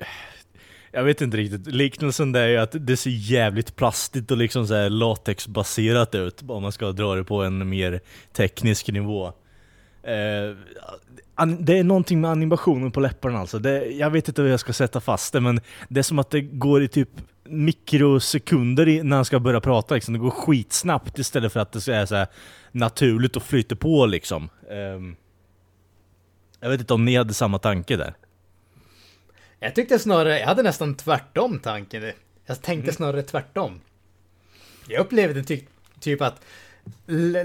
jag vet inte riktigt. Liknelsen där är ju att det ser jävligt plastigt och liksom så här latexbaserat ut. Om man ska dra det på en mer teknisk nivå. Eh, det är någonting med animationen på läpparna alltså. Det, jag vet inte hur jag ska sätta fast det, men det är som att det går i typ mikrosekunder när han ska börja prata. Liksom. Det går skitsnabbt istället för att det är så här naturligt och flyter på liksom. Ehm, jag vet inte om ni hade samma tanke där? Jag tyckte snarare, jag hade nästan tvärtom tanken. Jag tänkte snarare tvärtom. Jag upplevde ty typ att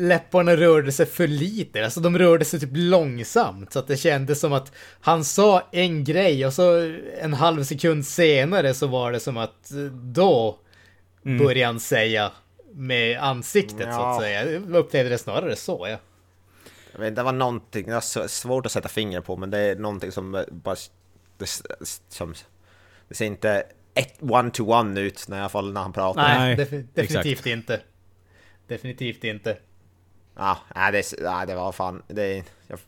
läpparna rörde sig för lite, alltså de rörde sig typ långsamt så att det kändes som att han sa en grej och så en halv sekund senare så var det som att eh, då började han säga med ansiktet så att Ja. säga. Jag upplevde det snarare så ja. Jag vet, det var någonting, det var svårt att sätta fingret på men det är någonting som bara... Det, som, det ser inte ett one-to-one ut när, i alla fall när han pratar. Nej, defi- definitivt inte. Definitivt inte. Ja, nej, det, nej, det var fan... Det, jag,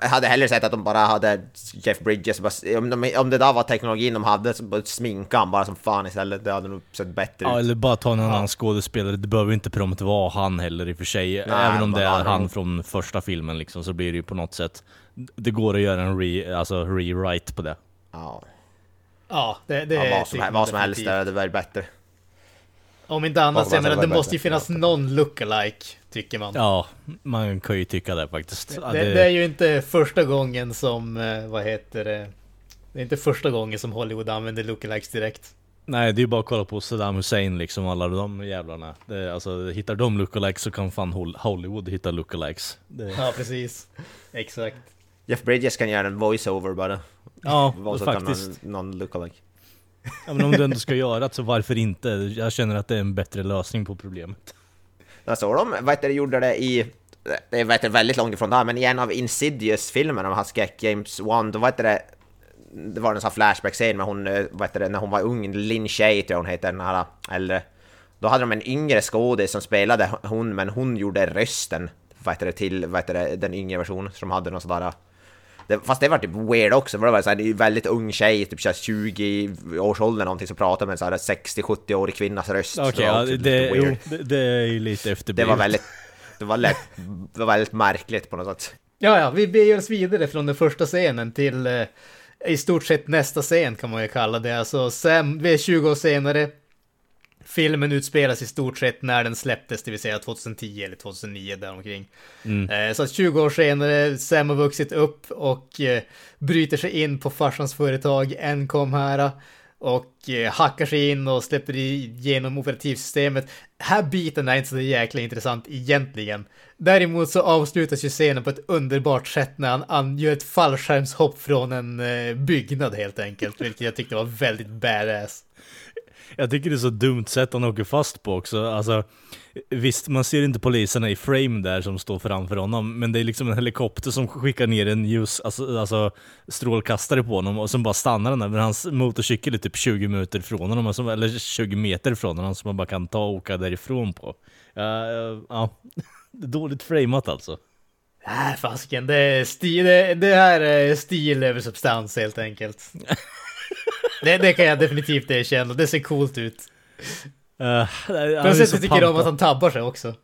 jag hade hellre sett att de bara hade Jeff Bridges, bara, om, de, om det där var teknologin de hade, så bara sminka han bara som fan istället. Det hade nog sett bättre Ja, ut. eller bara ta en annan skådespelare. Det behöver inte prompt vara han heller i och för sig. Även om det är han. han från första filmen liksom, så blir det ju på något sätt... Det går att göra en re, alltså, rewrite på det. Ja, Ja, det, det ja, vad som, vad som helst där hade varit bättre. Om inte annat, jag menar, det det måste ju finnas någon lookalike, tycker man. Ja, man kan ju tycka det faktiskt. Ja, det, det är ju inte första gången som, eh, vad heter det? Det är inte första gången som Hollywood använder lookalikes direkt. Nej, det är ju bara att kolla på Saddam Hussein liksom, alla de jävlarna. Det, alltså, hittar de lookalikes så kan fan Hol- Hollywood hitta lookalikes. Det, Ja, precis. Exakt. Jeff Bridges kan göra en voice-over bara. ja, så kan faktiskt. någon, någon lookalike. Ja, men om du ändå ska göra det, så varför inte? Jag känner att det är en bättre lösning på problemet. Där de, vad heter det, gjorde det i... Det är vad väldigt långt ifrån det här, men i en av Insidious-filmerna, de här skräck James Wan, då vad heter det... det var en sån här flashback-scen med hon, eh, vad heter det, när hon var ung, Lin Shay tror jag hon heter, den här äldre. Då hade de en yngre skådis som spelade hon, men hon gjorde rösten, vad heter det, till, vad heter det, den yngre versionen som hade någon sådär det, fast det var typ weird också, för det var så här, en väldigt ung tjej, typ 20 års ålder någonting, som pratade med en 60-70-årig kvinnas röst. Okej, det, var ja, det, det, det är ju lite det efterblivet. var väldigt... Det var, lätt, det var väldigt märkligt på något sätt. Ja, ja, vi beger oss vidare från den första scenen till eh, i stort sett nästa scen kan man ju kalla det. Alltså Sam, vi är 20 år senare. Filmen utspelas i stort sett när den släpptes, det vill säga 2010 eller 2009 däromkring. Eh, så att 20 år senare, Sam har vuxit upp och eh, bryter sig in på farsans företag, Encom här. Och eh, hackar sig in och släpper igenom operativsystemet. Här biten är inte så jäkla intressant egentligen. Däremot så avslutas ju scenen på ett underbart sätt när han, gör ett fallskärmshopp från en byggnad helt enkelt. Vilket jag tyckte var väldigt badass. Jag tycker det är så dumt sätt han åker fast på också. Alltså, visst, man ser inte poliserna i frame där som står framför honom, men det är liksom en helikopter som skickar ner en ljus, alltså, alltså strålkastare på honom och som bara stannar den där. Men hans motorcykel är typ 20 minuter från honom, alltså, eller 20 meter från honom, som man bara kan ta och åka därifrån på. Ja, ja, ja. dåligt framat alltså. Äh, fasken, det är stil, det, det här är stil över substans helt enkelt. det, det kan jag definitivt erkänna, det ser coolt ut. Uh, att jag tycker om att han tabbar sig också.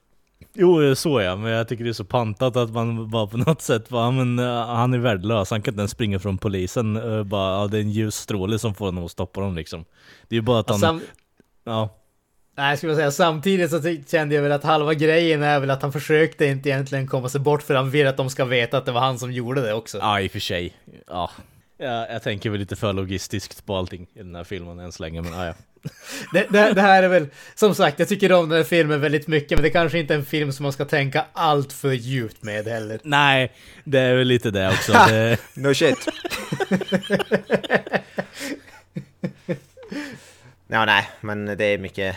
Jo, så ja, men jag tycker det är så pantat att man bara på något sätt bara, men, uh, han är värdelös, han kan inte ens springa från polisen, uh, bara, uh, det är en ljusstråle som får honom att stoppa dem liksom. Det är ju bara att han, Sam, ja. nej, jag skulle säga samtidigt så kände jag väl att halva grejen är väl att han försökte inte egentligen komma sig bort för han vill att de ska veta att det var han som gjorde det också. Ja, i och för sig. Ja. Ja, jag tänker väl lite för logistiskt på allting i den här filmen än så länge, men ja, ja. Det, det, det här är väl, som sagt, jag tycker om den här filmen väldigt mycket, men det kanske inte är en film som man ska tänka allt för djupt med heller. Nej, det är väl lite det också. Det, No shit. ja, nej, men det är mycket...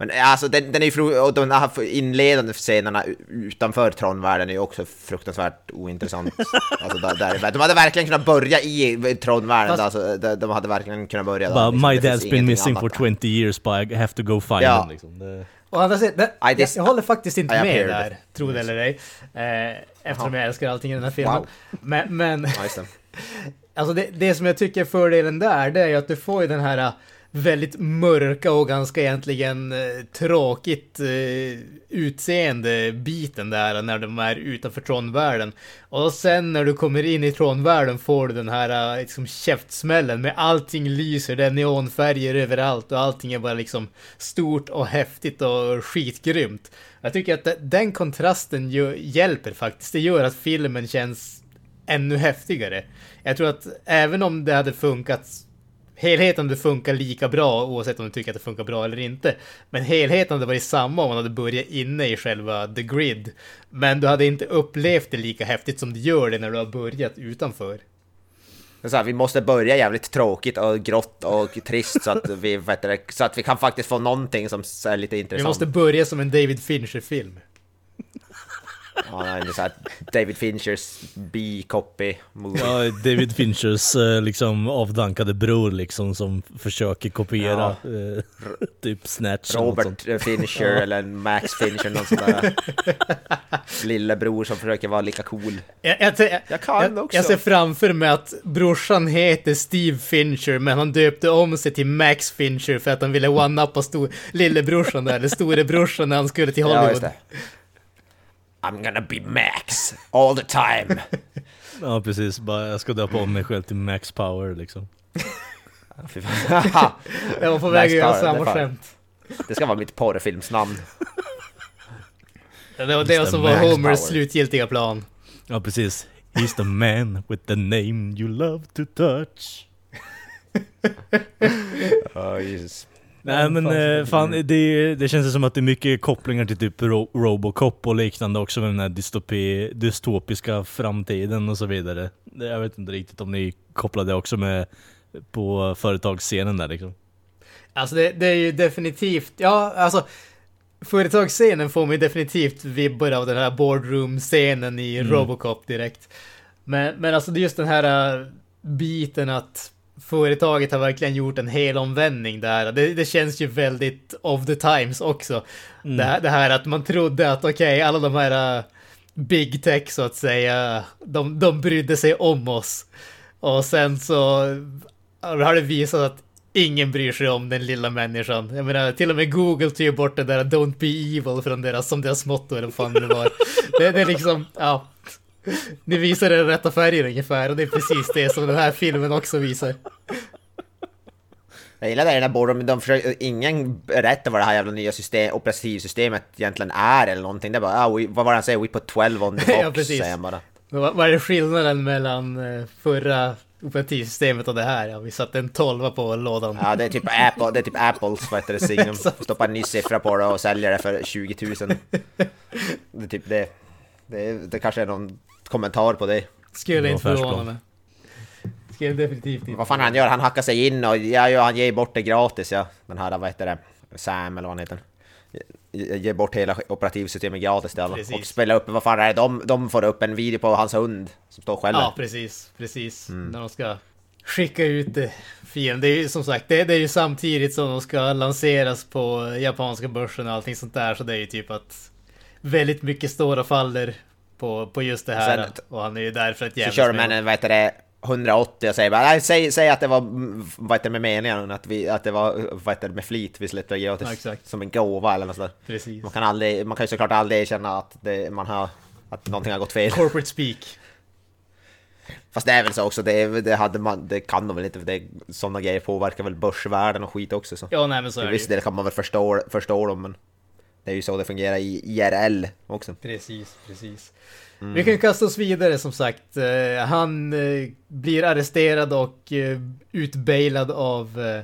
Men alltså den, den är ju och de här inledande scenerna utanför Tron-världen är ju också fruktansvärt ointressant. alltså där, där, de hade verkligen kunnat börja i Tron-världen, Fast- alltså, de, de hade verkligen kunnat börja där. liksom. my dad's been missing annat for där. 20 years but I have to go find Ja. him liksom. Det, Å andra sidan, jag, dis- jag håller faktiskt inte I med appeared. där, tro det eller ej. Eh, eftersom jag älskar allting i den här filmen. Wow. Men, men just alltså det, det som jag tycker är fördelen där, det är ju att du får ju den här eh, väldigt mörka och ganska egentligen eh, tråkigt eh, utseende biten där när de är utanför tronvärlden. Och sen när du kommer in i tronvärlden får du den här eh, liksom käftsmällen med allting lyser, det är neonfärger överallt och allting är bara liksom stort och häftigt och skitgrymt. Jag tycker att den kontrasten hjälper faktiskt. Det gör att filmen känns ännu häftigare. Jag tror att även om det hade funkat Helheten hade funkat lika bra oavsett om du tycker att det funkar bra eller inte. Men helheten hade varit samma om man hade börjat inne i själva the grid. Men du hade inte upplevt det lika häftigt som du gör det när du har börjat utanför. Det Så här, vi måste börja jävligt tråkigt och grått och trist så att vi, vet du, så att vi kan faktiskt få någonting som är lite Vi intressant. måste börja som en David Fincher-film. Ja, nej, det är så här, David Finchers B-copy movie. ja, David Finchers eh, liksom avdankade bror liksom som försöker kopiera eh, typ Snatch. Robert Fincher eller Max Fincher, någon sån där lillebror som försöker vara lika cool. Jag, jag, jag, Jag kan jag, också. jag ser framför mig att brorsan heter Steve Fincher, men han döpte om sig till Max Fincher för att han ville one-uppa lillebrorsan där, eller storebrorsan när han skulle till Ja, Hollywood. just det. I'm gonna be Max all the time. Ja precis, bara jag ska döpa om mig själv till Max Power liksom. Jag var på väg att göra samma skämt. det ska vara mitt porrfilmsnamn. Det var det som var Max Homers Power. slutgiltiga plan. Ja precis. He's the man with the name you love to touch. Oh, Jesus. Nej men eh, fan, det, det känns som att det är mycket kopplingar till typ Ro Robocop och liknande också med den här dystopi, dystopiska framtiden och så vidare. Det- Jag vet inte riktigt om ni kopplar det också med på företagsscenen där liksom. Alltså det, det är ju definitivt, ja alltså Företagsscenen får man ju definitivt vibbar av den här boardroom-scenen i Mm. Robocop direkt. Men, men alltså det är just den här, äh, biten att företaget har verkligen gjort en hel omvändning där. Det, det känns ju väldigt of the times också. Det, här, det här att man trodde att okej, okay, alla de här uh, big tech så att säga, de, de brydde sig om oss. Och sen så har det visat att ingen bryr sig om den lilla människan. Jag menar, till och med Google tog bort det där Don't be evil från deras, som deras motto eller vad fan det var. Det, det är liksom, ja. Ni visar den rätta färger ungefär och det är precis det som den här filmen också visar. Jag gillar det där Boredom, de försöker, ingen berättar vad det här jävla nya system, operativsystemet egentligen är eller någonting. Det är bara, ah, we, vad var det han säger, we put 12 on the box, ja, precis. säger han bara. Vad, är skillnaden mellan eh, förra operativsystemet och det här? Ja, vi satte en 12 på lådan. Ja, det är typ Apple, det är typ Apples, vad heter det, signum. Stoppa en ny siffra på det och sälja det för 20 000. Det är typ det. Det, det kanske är någon kommentar på det. Skulle inte förvåna mig. Skulle definitivt inte. Vad fan han gör? Han hackar sig in och ja, ja, han ger bort det gratis ja. Den här, vad heter det? Sam eller vad han heter. Ger bort hela operativsystemet gratis till alla. Precis. Och spelar upp, vad fan är det? De, de får upp en video på hans hund som står själv. Ja, precis. Precis. Mm. När de ska skicka ut fienden. Det är ju som sagt, det, det, är ju samtidigt som de ska lanseras på japanska börsen och allting sånt där. Så det är ju typ att väldigt mycket står och faller på, på just det här. Sen, och han är ju där för ett jävla Så kör de en, vad heter det? 180 och säger bara nej, säg, säg att det var vad heter det, med meningen, att, vi, att det var vad heter det, med flit vi släppte gratis. Ja, som en gåva eller något sådär. Precis. Man kan, aldrig, man kan ju såklart aldrig erkänna att det, man har, att någonting har gått fel. Corporate speak. Fast det är väl så också, det, det, hade man, det kan de väl inte, för det, sådana grejer påverkar väl börsvärden och skit också. Så. Ja, nej men så det Visst, det kan man väl förstå, förstå dem, men det är ju så det fungerar i IRL också. Precis, precis. Mm. Vi kan kasta oss vidare som sagt. Uh, han uh, blir arresterad och uh, utbailad av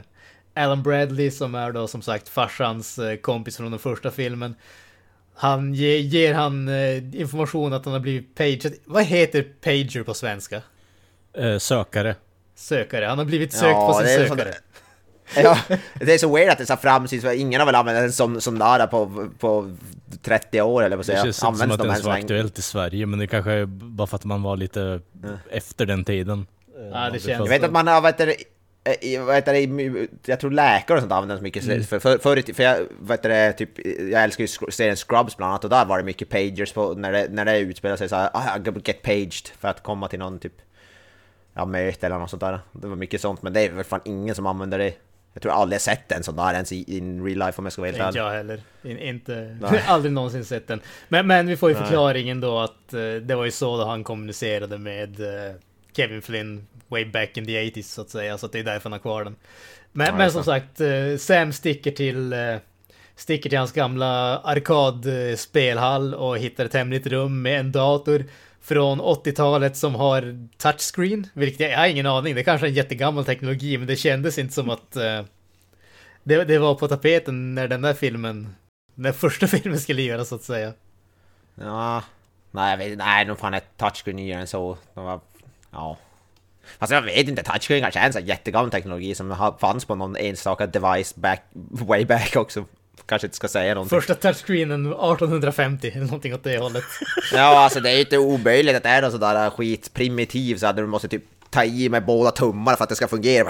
Alan Bradley som är då som sagt farsans kompis från den första filmen. Han ge, ger han information att han har blivit paged. Vad heter pager på svenska? sökare. Sökare. Han har blivit sökt ja, på sin sökare. ja, det är så weird att det är så framsynt, för ingen har väl använt den som, som där på, på 30 år eller vad säger jag. Det känns inte som att den var aktuellt i Sverige, men det kanske är bara för att man var lite mm. efter den tiden. Ja, det känns Jag vet att man har, vet det, vad heter det, jag tror läkare och sånt använder så mycket. Mm. För, för, för, för jag, vet det, typ, jag älskar ju serien Scrubs bland annat och där var det mycket pagers på när det, när det utspelar sig såhär, ah, get paged för att komma till någon typ ja, möte eller något sånt där. Det var mycket sånt, men det är väl fan ingen som använder det jag tror aldrig jag sett en sån där ens i in real life om jag ska vara helt ärlig. Inte jag heller. In, inte, aldrig någonsin sett den. Men, men vi får ju förklaringen då att uh, det var ju så då han kommunicerade med uh, Kevin Flynn way back in the 80s så att säga. Så att det är därför han har kvar den. Men, ja, men som sagt, uh, Sam sticker till sticker till hans gamla arkadspelhall och hittar ett hemligt rum med en dator från 80-talet som har touchscreen, vilket jag, jag har ingen aning. Det är kanske är en jättegammal teknologi, men det kändes inte som att uh, det, det, var på tapeten när den där filmen, när första filmen skulle göras så att säga. Ja, nej, jag vet, nej, nog fan är touchscreen nyare än så. De var, ja. Fast jag vet inte, touchscreen kanske är en sån jättegammal teknologi som fanns på någon enstaka device back, way back också kanske inte ska säga någonting. Första touchscreenen 1850, eller någonting åt det hållet. ja, alltså det är ju inte omöjligt att det är någon sådär skit primitiv så att du måste typ ta i med båda tummarna för att det ska fungera.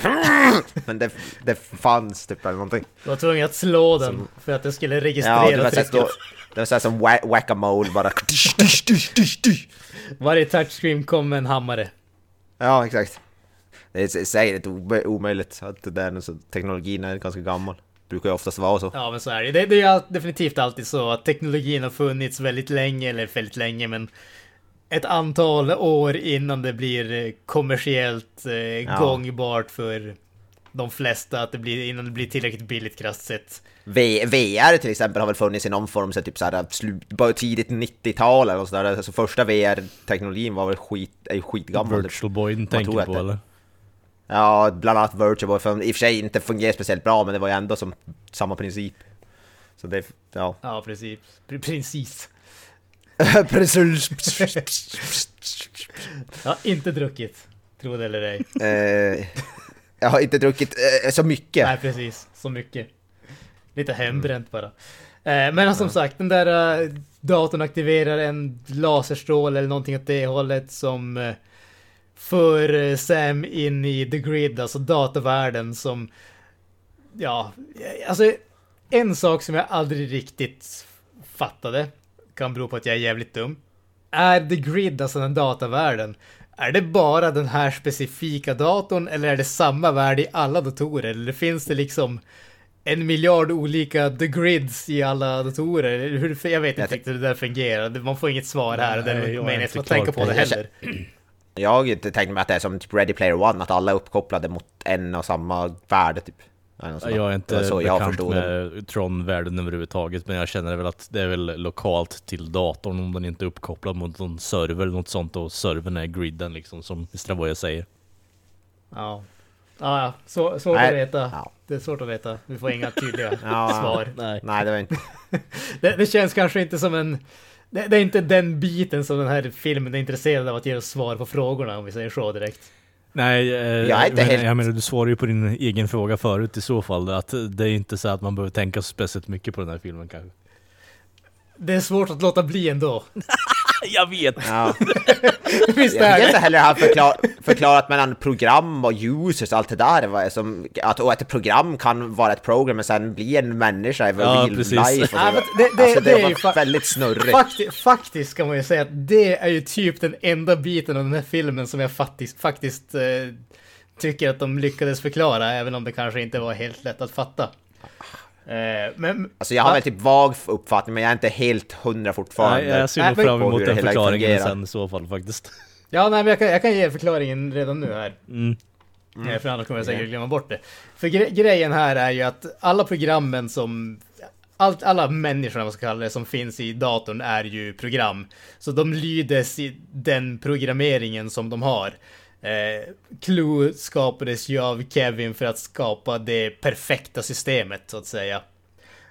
Men det, det fanns typ eller någonting. Du var tvungen att slå den som, för att det skulle registrera ja, det trycket. Då, det var såhär som whack-a-mole bara. Varje touchscreen kom med en hammare. Ja, exakt. Det är säkert omöjligt att det där, teknologin är ganska gammal brukar ju oftast vara så. Ja, men så är det. Det, det är definitivt alltid så att teknologin har funnits väldigt länge, eller väldigt länge, men ett antal år innan det blir eh, kommersiellt eh, ja. gångbart för de flesta, att det blir, innan det blir tillräckligt billigt krasst sett. V VR till exempel har väl funnits i någon form så typ såhär tidigt 90-tal eller sådär. Alltså första VR-teknologin var väl skit, är skitgammal. Virtual Boy tänker på eller? Ja, bland annat Virtual Boy, som i och för sig inte fungerar speciellt bra, men det var ju ändå som samma princip. Så det, ja. Ja, precis. Precis. precis. jag har inte druckit, tro det eller ej. Eh, jag har inte druckit eh, så mycket. Nej, precis. Så mycket. Lite hembränt bara. Eh, men som sagt, den där uh, datorn aktiverar en laserstråle eller någonting åt det hållet som för eh, Sam in i the grid, alltså datavärlden som... Ja, alltså en sak som jag aldrig riktigt fattade, kan bero på att jag är jävligt dum. Är the grid, alltså den datavärlden, är det bara den här specifika datorn eller är det samma värld i alla datorer? Eller finns det liksom en miljard olika the grids i alla datorer? Hur, jag vet inte riktigt hur det där fungerar. Man får inget svar här. Nej, det är meningen att tänka på det. heller. Jag tänkte mig att det är som typ Ready Player One, att alla är uppkopplade mot en och samma värde typ. Jag är inte så jag bekant med Tron-världen överhuvudtaget, men jag känner väl att det är väl lokalt till datorn om den inte är uppkopplad mot någon server eller något sånt och servern är griden liksom som Stravoja säger. Ja. Ja, ja. Så, svårt Nej. att veta. Ja. Det är svårt att veta. Vi får inga tydliga Ja. svar. Nej. Nej, det var inte... Det, det känns kanske inte som en... Det, det är inte den biten som den här filmen är intresserad av att ge oss svar på frågorna om vi säger så direkt. Nej, eh, Jag men, helt- jag menar du svarar ju på din egen fråga förut i så fall. Att det är inte så att man behöver tänka speciellt mycket på den här filmen kanske. Det är svårt att låta bli ändå. Jag vet! Ja. Visst Jag är vet inte heller har förklar, förklarat mellan program och users och allt det där. Vad är som, att, och att ett program kan vara ett program men sen bli en människa i Ja, real precis. life. Och Ja, det- det- alltså, det, det är var väldigt snurrigt. Fakti faktiskt kan man ju säga att det är ju typ den enda biten av den här filmen som jag faktiskt, faktiskt eh, tycker att de lyckades förklara, även om det kanske inte var helt lätt att fatta. Eh, men Alltså jag har väl typ vag uppfattning men jag är inte helt hundra fortfarande. Nej, jag ser Nej, nog fram emot den förklaringen fungerar. sen i så fall faktiskt. Ja, nej, men jag kan, jag kan ge förklaringen redan nu här. Mm. Eh, För annars kommer jag säkert glömma bort det. För gre grejen här är ju att alla programmen som... Allt, alla människor, vad man ska kalla det, som finns i datorn är ju program. Så de lydes i den programmeringen som de har. Eh, Clue skapades ju av Kevin för att skapa det perfekta systemet, så att säga.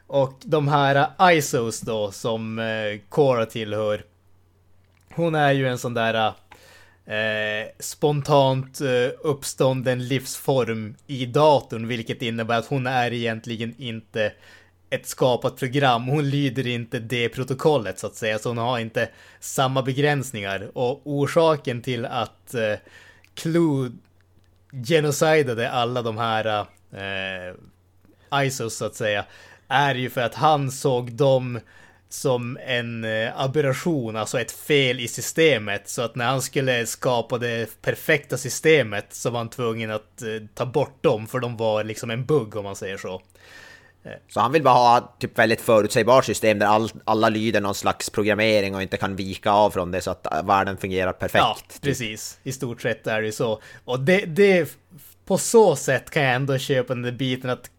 Och de här ISOs då, som eh, Cora tillhör. Hon är ju en sån där eh, spontant eh, uppstånden livsform i datorn, vilket innebär att hon är egentligen inte ett skapat program. Hon lyder inte det protokollet så att säga, så hon har inte samma begränsningar. Och orsaken till att eh, Clue genocidade alla de här eh, ISOs så att säga, är ju för att han såg dem som en eh, aberration, alltså ett fel i systemet. Så att när han skulle skapa det perfekta systemet så var han tvungen att eh, ta bort dem, för de var liksom en bugg om man säger så. Så han vill bara ha typ väldigt förutsägbart system där all, alla lyder någon slags programmering och inte kan vika av från det så att världen fungerar perfekt. Ja, precis. I stort sett är det så. Och det, det, på så sätt kan jag ändå köpa den där biten att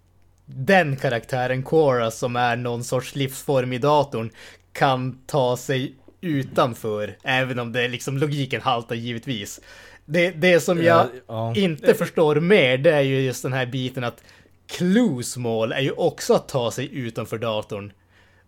den karaktären, Cora, som är någon sorts livsform i datorn, kan ta sig utanför, även om det liksom logiken haltar givetvis. Det, det som jag Ja, ja. inte förstår mer, det är ju just den här biten att Clues mål är ju också att ta sig utanför datorn.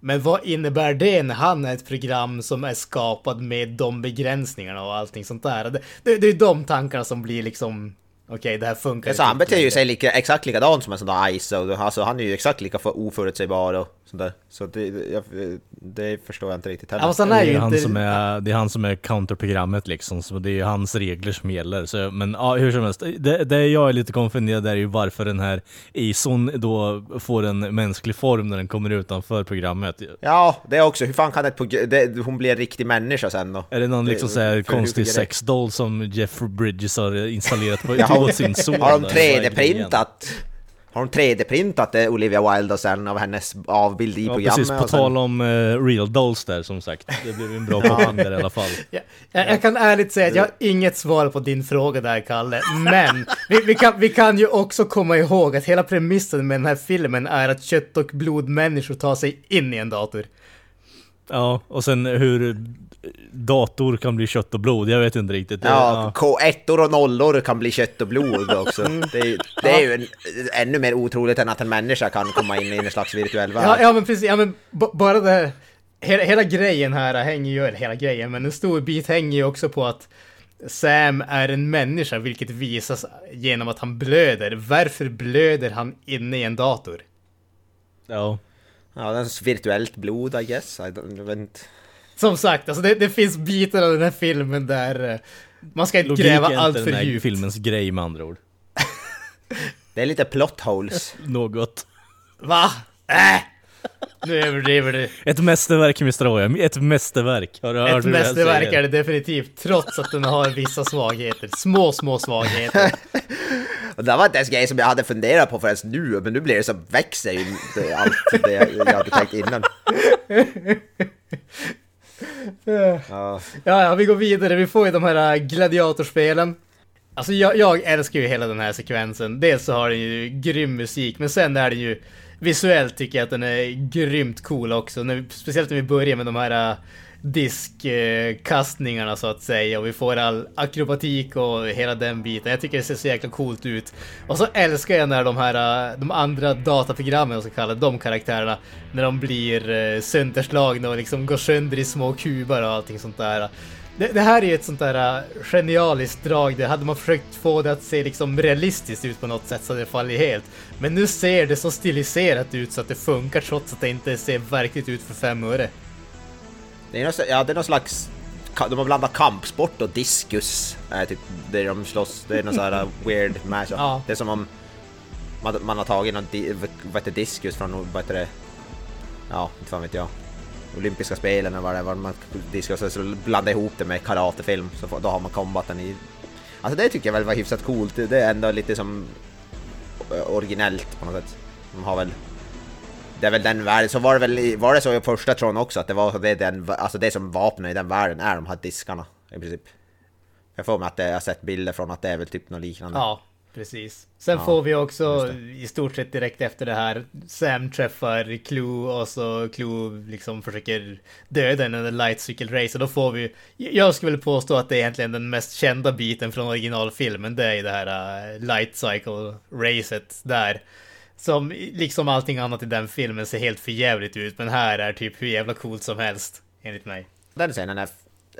Men vad innebär det när han är ett program som är skapad med de begränsningarna och allting sånt där? Det, det, det är de tankarna som blir liksom, okej det här funkar Så han inte beter ju sig lika, exakt likadant som en sån där ISO. Alltså han är ju exakt lika för oförutsägbar och sådär. Så det, jag, det förstår jag inte riktigt heller. Fast han Det är han inte... som är, det är han som är counterprogrammet liksom, så det är ju hans regler som gäller. Så, men ja, hur som helst, det, det jag är lite konfunderad är ju varför den här ISOn då får en mänsklig form när den kommer utanför programmet. Ja, det är också. Hur fan kan ett progr- det, hon bli en riktig människa sen då? Är det någon Det- liksom så här konstig sexdoll som Jeff Bridges har installerat på, Ja, sin son? Har de där? Vad är grejen? 3D-printat? Har de 3D-printat eh, Olivia Wilde och sen av hennes avbild i Ja, programmet? precis. På sen- tal om eh, real dolls där som sagt. Det blev ju en bra koppling där i alla fall. Ja, jag, jag kan ärligt säga att jag har inget svar på din fråga där, Kalle. Men vi, vi, kan, vi kan ju också komma ihåg att hela premissen med den här filmen är att kött och blodmänniskor tar sig in i en dator. Ja, och sen hur dator kan bli kött och blod, jag vet inte riktigt. Ja, K1 och nollor kan bli kött och blod också. Det, är- det är ju en, ännu mer otroligt än att en människa kan komma in i en slags virtuell värld. Ja, ja men precis. Ja, men bara det här. Hela, hela grejen här hänger ju, eller hela grejen, men en stor bit hänger ju också på att Sam är en människa, vilket visas genom att han blöder. Varför blöder han inne i en dator? ja. Ja, det är virtuellt blod I guess. I don't, jag vet inte. Som sagt, alltså det, det finns bitar av den här filmen där Man ska inte Logik gräva allt den för här djupt. filmens grej med andra ord. Det är lite plot holes. Något. Va? Äh! Nu överdriver du. Ett mästerverk Mr. Oja, ett mästerverk. Har du hört Ett mästerverk är det definitivt, trots att den har vissa svagheter. Små, små svagheter. Och det var inte ens grej som jag hade funderat på förrän nu, men nu blir det så växer ju det- allt det jag hade tänkt innan. Ja. Ja, ja, vi går vidare. Vi får ju de här äh, gladiatorspelen. Alltså jag, jag älskar ju hela den här sekvensen. Dels så har den ju grym musik, men sen är den ju visuellt tycker jag att den är grymt cool också. När, vi- speciellt när vi börjar med de här äh, diskkastningarna så att säga och vi får all akrobatik och hela den biten. Jag tycker det ser så jäkla coolt ut. Och så älskar jag när de här, eh, de andra dataprogrammen, jag ska kalla det, de karaktärerna, när de blir eh, sönderslagna och liksom går sönder i små kuber och allting sånt där. Det, det här är ju ett sånt där eh, genialiskt drag. Det hade man försökt få det att se liksom realistiskt ut på något sätt så det faller helt. Men nu ser det så stiliserat ut så att det funkar trots att det inte ser verkligt ut för fem öre. Det är någon, ja, det är någon slags... De har blandat kampsport och diskus. Äh, typ, där de slåss. Det är någon sån här weird match. Ja. Det är som om man, man har tagit någon di, vad heter diskus från, vad heter det? Ja, inte fan vet jag. Olympiska spelen eller vad det var, man diskus så blandar ihop det med karatefilm. Så då har man combaten i... Alltså det tycker jag väl var hyfsat coolt. Det- Det är ändå lite som eh, originellt på något sätt. De har väl det är väl den världen, så var det väl var det så i första Tron också att det var det, den, alltså det som vapnen i den världen är de här diskarna i princip. Jag får mig att det, jag har sett bilder från att det är väl typ något liknande. Ja, precis. Sen Ja, får vi också i stort sett direkt efter det här Sam träffar Clue och så Clue liksom försöker döda henne under light cycle race och då får vi Jag skulle väl påstå att det är egentligen den mest kända biten från originalfilmen. Det är det här uh, light cycle racet där. Som liksom allting annat i den filmen ser helt förjävligt ut men här är typ hur jävla coolt som helst. Enligt mig. Den scenen är,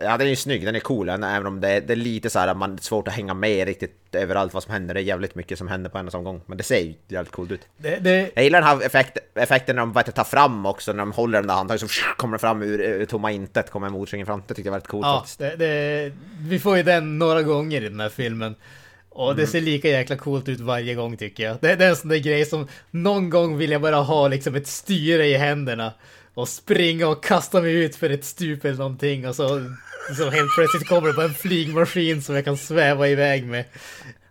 ja den är ju snygg, den är cool, även om det, är- det är lite så här att man är svårt att hänga med riktigt överallt vad som händer. Det är jävligt mycket som händer på en och samma gång, men det ser ju jävligt coolt ut. Det, det, Jag gillar den här effekt, effekten när de bara tar fram också, när de håller den där handtaget så kommer det fram ur, ur tomma intet, kommer en motorcykel fram. Det tyckte jag var väldigt coolt Ja, faktiskt. det, vi får ju den några gånger i den här filmen. Och det ser lika jäkla coolt ut varje gång tycker jag. Det, det är en sån där grej som någon gång vill jag bara ha liksom ett styre i händerna. Och springa och kasta mig ut för ett stup eller någonting och så, så helt plötsligt kommer det bara en flygmaskin som jag kan sväva iväg med.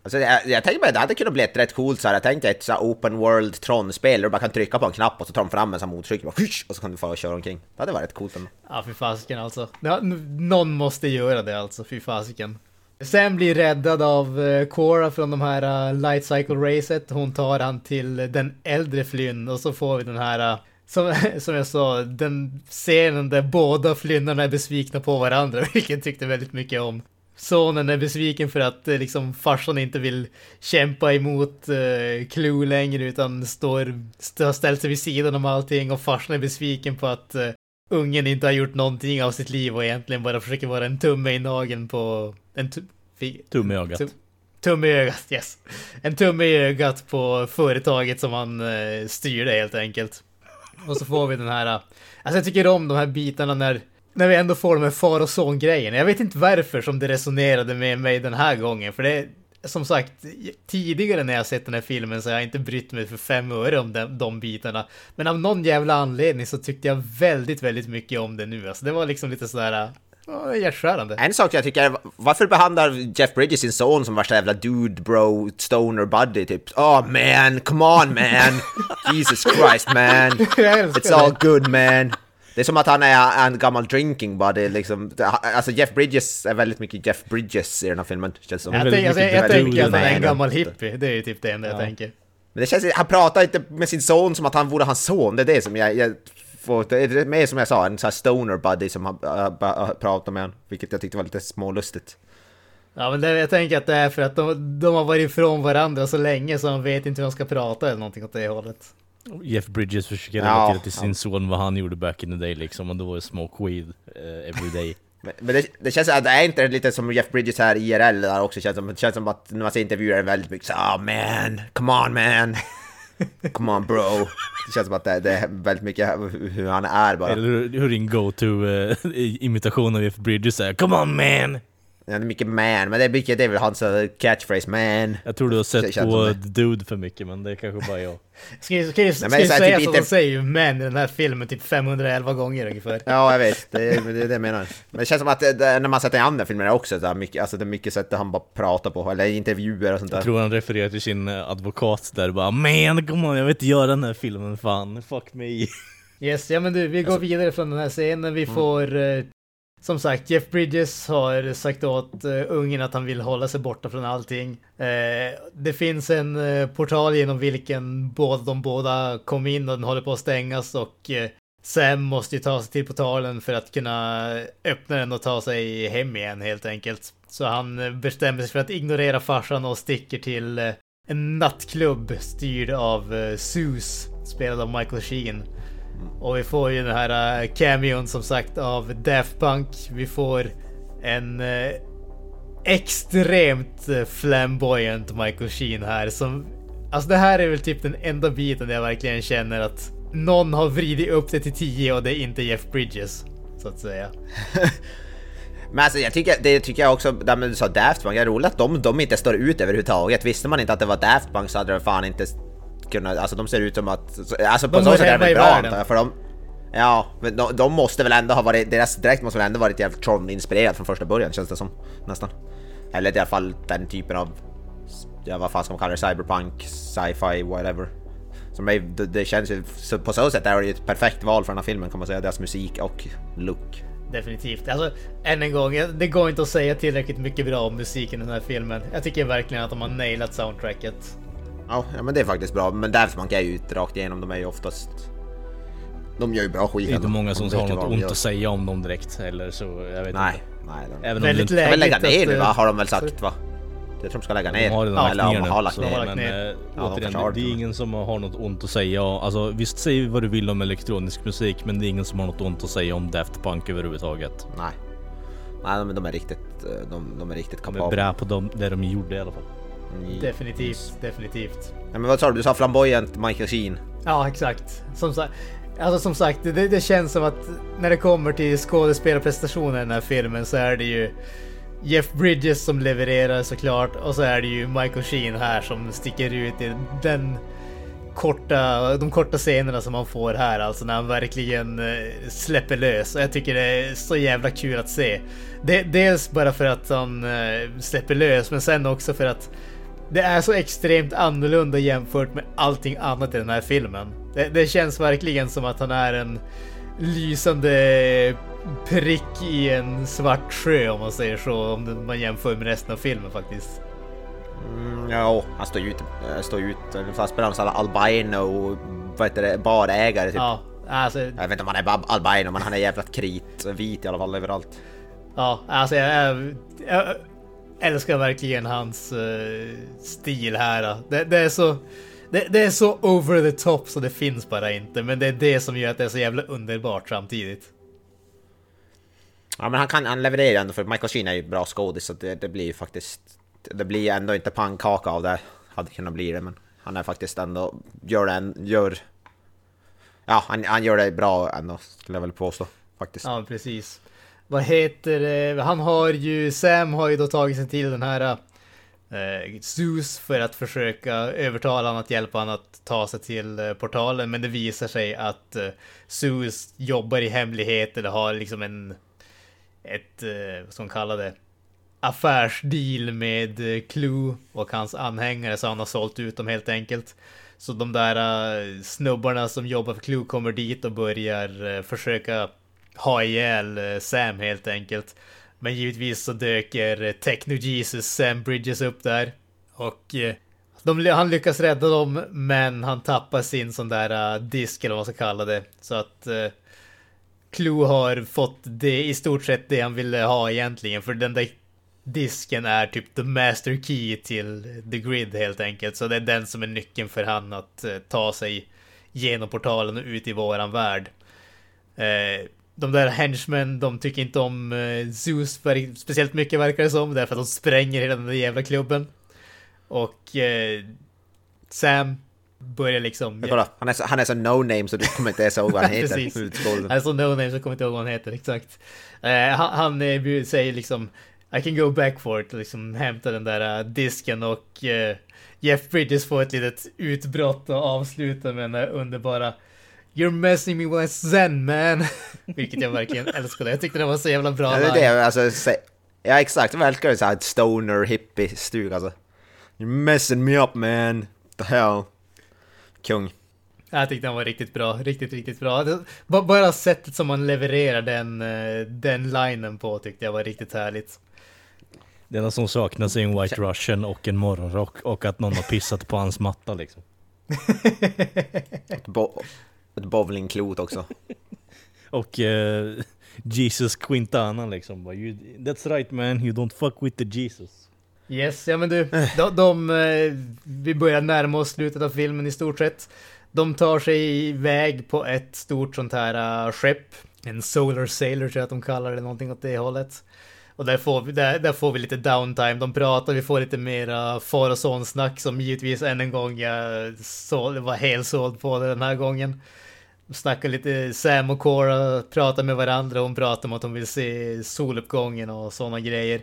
Alltså, jag, jag tänker bara det hade kunnat bli ett rätt coolt så här. Jag tänkte ett så här open world Tron-spel där du bara kan trycka på en knapp och så tar de fram en sån motorcykel och, och så kan du få köra omkring. Det hade varit coolt ändå. Ja, fy fasiken alltså. Ja, någon måste göra det alltså, fy fasiken. Sen blir räddad av eh, Cora från de här eh, Light Cycle Racet. Hon tar han till den äldre Flynn och så får vi den här, eh, som, som jag sa, den scenen där båda Flynnarna är besvikna på varandra, vilket jag tyckte väldigt mycket om. Sonen är besviken för att liksom farsan inte vill kämpa emot uh, Clue längre utan står, har ställt sig vid sidan om allting och farsan är besviken på att eh, ungen inte har gjort någonting av sitt liv och egentligen bara försöker vara en tumme i nageln på en Tumme i ögat. tum- tumme i ögat, yes. En tumme i ögat på företaget som han eh, styrde helt enkelt. Och så får vi den här, eh, alltså jag tycker om de här bitarna när, när vi ändå får de här far och son grejerna. Jag vet inte varför som det resonerade med mig den här gången, för det är som sagt, tidigare när jag sett den här filmen så har jag inte brytt mig för fem öre om de, de bitarna. Men av någon jävla anledning så tyckte jag väldigt, väldigt mycket om det nu. Alltså det var liksom lite sådär, ja, hjärtskärande. En sak jag tycker är, varför behandlar Jeff Bridges sin son som värsta jävla dude, bro, stoner buddy typ? Oh man, come on man! Jesus Christ man! It's all good man! Det är som att han är en gammal drinking buddy liksom. Alltså Jeff Bridges är väldigt mycket Jeff Bridges i den här filmen, känns som. Jag, tänk, alltså, jag, jag tänker att han är en gammal hippie, det är ju typ det enda jag tänker. Men det känns, han pratar inte med sin son som att han vore hans son, det är det som jag, jag får, det är mer som jag sa, en sån här stoner buddy som han äh, pratar med honom, vilket jag tyckte var lite smålustigt. Ja men det, jag tänker att det är för att de, de har varit ifrån varandra så länge så de vet inte hur de ska prata eller någonting åt det hållet. Jeff Bridges försöker Ja, relatera till sin ja. son vad han gjorde back in the day liksom, och då var det smoke weed eh, every day. Men, men det, det känns att det är inte lite som Jeff Bridges här i IRL där också, känns som, det känns som att när man ser intervjuer är väldigt mycket så ah man, come on man, come on bro. Det känns som att det, det är väldigt mycket hur han är bara. Eller hur- hur din go-to eh, imitation av Jeff Bridges är 'Come on man!' Det är mycket man, men det är mycket, det är väl hans eh, catchphrase, man. Jag tror du har sett på Dude för mycket, men det är kanske bara jag. Ska men ju så säga typ så inte- de säger ju män i den här filmen typ 511 gånger ungefär. Ja, jag vet. Det är det, är det jag menar. Men det känns som att det, det, när man sett i andra filmer är det också så här mycket, alltså det är mycket sätt att han bara pratar på, eller intervjuer och sånt där. Jag tror han refererar till sin eh, advokat där bara Man, come on, jag vill inte göra den här filmen, fan, fuck me. Yes, ja men du, vi går Alltså- vidare från den här scenen. Mm. Vi får, eh, som sagt, Jeff Bridges har sagt åt uh, ungen att han vill hålla sig borta från allting. Uh, det finns en uh, portal genom vilken både, de båda kom in och den håller på att stängas och Sam måste ju ta sig till portalen för att kunna öppna den och ta sig hem igen helt enkelt. Så han bestämmer sig för att ignorera farsan och sticker till en nattklubb styrd av uh, spelad av Michael Sheen. Och vi får ju den här uh, cameon som sagt av Daft Punk. Vi får en uh, extremt eh, flamboyant Michael Sheen här som... Alltså det här är väl typ den enda biten där jag verkligen känner att någon har vridit upp det till 10 och det är inte Jeff Bridges. Så att säga. Men alltså jag tycker, det tycker jag också, där du sa Daft Punk, det är roligt att de, de inte står ut överhuvudtaget. Visste man inte att det var Daft Punk så hade de fan inte kunnat, alltså de ser ut som att, alltså på De så sätt är det bra antar jag, för de Ja, men de, de måste väl ändå ha varit, deras direkt måste väl ändå varit jävligt Tron-inspirerat från första början känns det som, nästan. Eller i alla fall den typen av, ja vad fan ska man kalla det, cyberpunk, sci-fi, whatever. Som är, det, det känns ju, så på så sätt är det ju ett perfekt val för den här filmen kan man säga, deras musik och look. Definitivt. Alltså, än en gång, det går inte att säga tillräckligt mycket bra om musiken i den här filmen. Jag tycker verkligen att de har nailat soundtracket. Ja, ja men det är faktiskt bra. Men Daft Punk är ju inte rakt igenom, de är ju oftast... De gör ju bra skit. Det är inte många De som har något de ont gör. att säga om dem direkt heller, så jag vet Nej, inte. nej. De... Även om Väldigt De inte... lägga ner nu va? eh, Har de väl sagt va? Jag tror de ska lägga ner. De har redan Eller lagt ner de nu. har lagt så, de ner. men äh, Ja, de återigen, har det är ingen som har något ont att säga. Alltså visst, säg vad du vill om elektronisk musik, men det är ingen som har något ont att säga om Daft Punk överhuvudtaget. Nej. Nej, men de är riktigt... eh, De, de är riktigt De är kapabla. bra på dem, det de gjorde i alla fall. Definitivt, definitivt. Nej, men vad sa du? Du sa flamboyant Michael Sheen. Ja, exakt. Som sagt, alltså som sagt, det, det känns som att när det kommer till skådespelarprestationen i den här filmen så är det ju Jeff Bridges som levererar såklart och så är det ju Michael Sheen här som sticker ut i den korta, de korta scenerna som man får här alltså när han verkligen eh, släpper lös och jag tycker det är så jävla kul att se. Dels bara för att han eh, släpper lös men sen också för att det är så extremt annorlunda jämfört med allting annat i den här filmen. Det, det känns verkligen som att han är en lysande prick i en svart sjö om man säger så. Om man jämför med resten av filmen faktiskt. Mm, ja, han står ju ut. eh, Står ut. Spelar som albino, vad heter det, barägare typ. Ja, alltså, Jag vet inte om han är albino, men han är jävligt kritvit i alla fall överallt. ja, alltså jag, jag, jag älskar verkligen hans eh, stil här. Det, det är så... Det, det är så over the top så det finns bara inte. Men det är det som gör att det är så jävla underbart samtidigt. Ja men han kan, han levererar ändå för Michael Sheen är ju bra skådis så det, det blir ju faktiskt... Det blir ändå inte pannkaka av det. Hade kunnat bli det men han är faktiskt ändå... Gör det gör... Ja han, han gör det bra ändå skulle jag väl påstå. Faktiskt. Ja, precis. Vad heter det? Han har ju, Sam har ju då tagit sig till den här eh, Zeus för att försöka övertala honom att hjälpa honom att ta sig till eh, portalen. Men det visar sig att eh, Zeus jobbar i hemlighet eller har liksom en, ett, eh, vad ska man kalla det? affärsdeal med eh, Clue och hans anhängare så han har sålt ut dem helt enkelt. Så de där eh, snubbarna som jobbar för Clue kommer dit och börjar eh, försöka ha ihjäl eh, Sam helt enkelt. Men givetvis så döker eh, Techno Jesus Sam Bridges upp där. Och eh, de, han lyckas rädda dem men han tappar sin sån där disk eller vad man ska kalla det. Så att eh, Clue har fått det i stort sett det han ville ha egentligen. För den där disken är typ the master key till the grid helt enkelt. Så det är den som är nyckeln för han att eh, ta sig genom portalen och ut i våran värld. Eh, de där henchmen, de tycker inte om eh, Zeus speciellt mycket verkar det som. Därför att de spränger hela den där jävla klubben. Och eh, Sam börjar liksom... Men kolla, han är så, han är så no name så du kommer inte ens ihåg vad han heter. Precis. Utskådespelaren. Alltså no name så kommer jag inte ihåg vad han heter exakt. Eh, han han eh, säger liksom I can go back for it liksom hämta den där uh, disken och uh, Jeff Bridges får ett litet utbrott och avslutar med den där underbara You're messing me with zen man. Vilket jag verkligen älskade. Jag tyckte det var så jävla bra. Ja, det är det, alltså, se, ja exakt, jag älskar det såhär stoner hippie-stuk alltså. You're messing me up man. The hell. Kung. Jag tyckte den var riktigt bra, riktigt, riktigt bra. Bara sättet som man levererar den, eh, den linen på tyckte jag var riktigt härligt. Det enda som saknas är en White Russian och en morgonrock och att någon har pissat på hans matta liksom. Bo ett bowlingklot också. Och eh, Jesus Quintana liksom. bara, "You- That's right man, you don't fuck with the Jesus. Yes, ja men du, de, de, eh, vi börjar närma oss slutet av filmen i stort sett. De tar sig iväg på ett stort sånt här uh, skepp. En Solar Sailor tror jag att de kallar det, någonting åt det hållet. Och där får vi, där, där får vi lite downtime, de pratar, vi får lite mera far och son-snack som givetvis än en gång jag så, var helt såld på det den här gången. De snackar lite, Sam och Cora pratar med varandra, hon pratar om att hon vill se soluppgången och sådana grejer.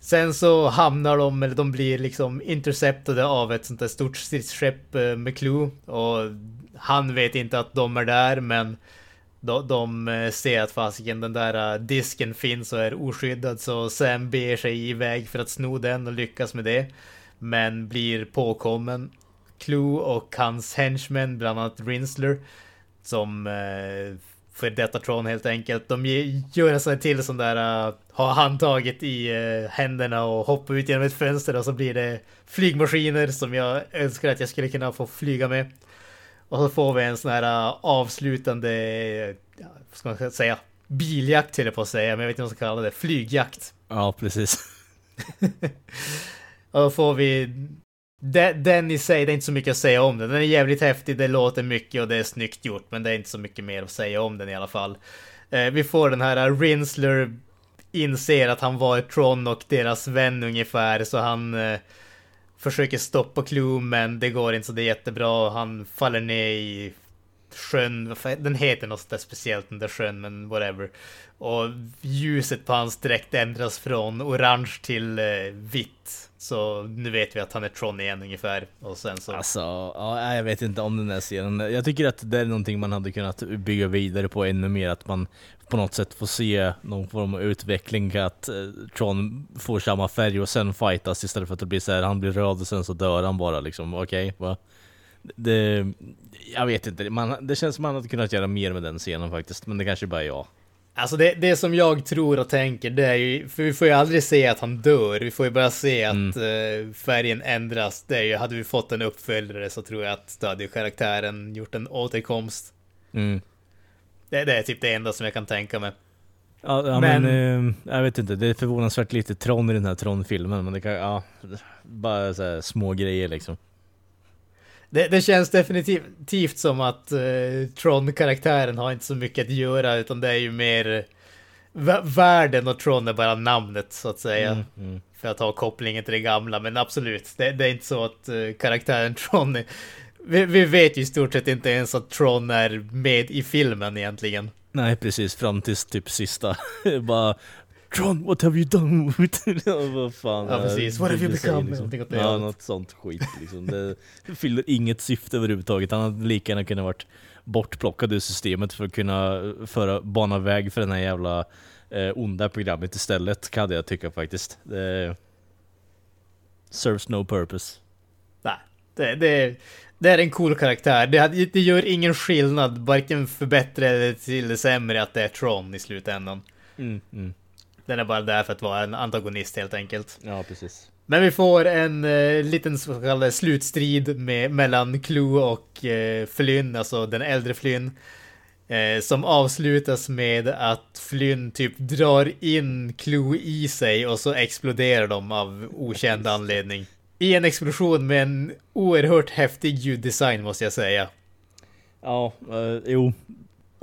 Sen så hamnar de, eller de blir liksom interceptade av ett sånt där stort stridsskepp eh, med Clue. Och han vet inte att de är där, men de, de ser att fasiken den där eh, disken finns och är oskyddad. Så Sam beger sig iväg för att sno den och lyckas med det. Men blir påkommen. Clue och hans henchmen, bland annat Rinsler, som eh, för detta Tron helt enkelt. De gör en sån här till sån där, uh, har handtaget i uh, händerna och hoppar ut genom ett fönster och så blir det flygmaskiner som jag önskar att jag skulle kunna få flyga med. Och så får vi en sån här uh, avslutande, ja, vad ska man säga, biljakt höll jag på att säga, men jag vet inte vad man ska kalla det, flygjakt. Ja, precis. Och då får vi den, den i sig, det är inte så mycket att säga om den. Den är jävligt häftig, det låter mycket och det är snyggt gjort, men det är inte så mycket mer att säga om den i alla fall. Eh, vi får den här uh, Rinsler inser att han var Tron och deras vän ungefär, så han eh, försöker stoppa Clue, men det går inte så det är jättebra. Han faller ner i sjön, den heter något där speciellt den där sjön, men whatever. Och ljuset på hans dräkt ändras från orange till eh, vitt. Så nu vet vi att han är Tron igen ungefär. Och sen så... Alltså, ja, jag vet inte om den här scenen. Jag tycker att det är någonting man hade kunnat bygga vidare på ännu mer. Att man på något sätt får se någon form av utveckling. Att eh, Tron får samma färg och sen fightas istället för att det blir så här. Han blir röd och sen så dör han bara liksom. Okej, va? Det, jag vet inte, man, det känns som man hade kunnat göra mer med den scenen faktiskt. Men det kanske bara är jag. Alltså det, det som jag tror och tänker, det är ju, för vi får ju aldrig se att han dör, vi får ju bara se att eh, färgen ändras. Det är ju, hade vi fått en uppföljare så tror jag att då hade ju karaktären gjort en återkomst. Mm. Det, det är typ det enda som jag kan tänka mig. Ja, ja men, Men- eh, jag vet inte, det är förvånansvärt lite Tron i den här Tron-filmen. Men det kan, ja, bara så här små grejer liksom. Det, det känns definitivt som att eh, Tron-karaktären har inte så mycket att göra, utan det är ju mer eh, vä- världen och Tron är bara namnet så att säga. Mm, mm. För att ha kopplingen till det gamla, men absolut, det, det är inte så att eh, karaktären Tron är, vi, vi vet ju i stort sett inte ens att Tron är med i filmen egentligen. Nej precis, fram tills typ sista. bara Tron, what have you done with it? Ja, Vad fan. Ja, eh, precis. What have you become? Någonting åt det Ja, något sånt skit liksom. Det fyller inget syfte överhuvudtaget. Han hade lika gärna kunnat varit bortplockad ur systemet för att kunna föra, bana väg för den här jävla eh, onda programmet istället, kan jag tycka faktiskt. Det serves no purpose. Nej, det, det, det är en cool karaktär. Det, det gör ingen skillnad, varken för bättre eller till det sämre att det är Tron i slutändan. Mm, mm. Den är bara där för att vara en antagonist helt enkelt. Ja, precis. Men vi får en eh, liten så kallad slutstrid med, mellan Clue och eh, Flynn, alltså den äldre Flynn. Eh, som avslutas med att Flynn typ drar in Clue i sig och så exploderar de av okänd anledning. I en explosion med en oerhört häftig ljuddesign måste jag säga. Ja, eh, jo.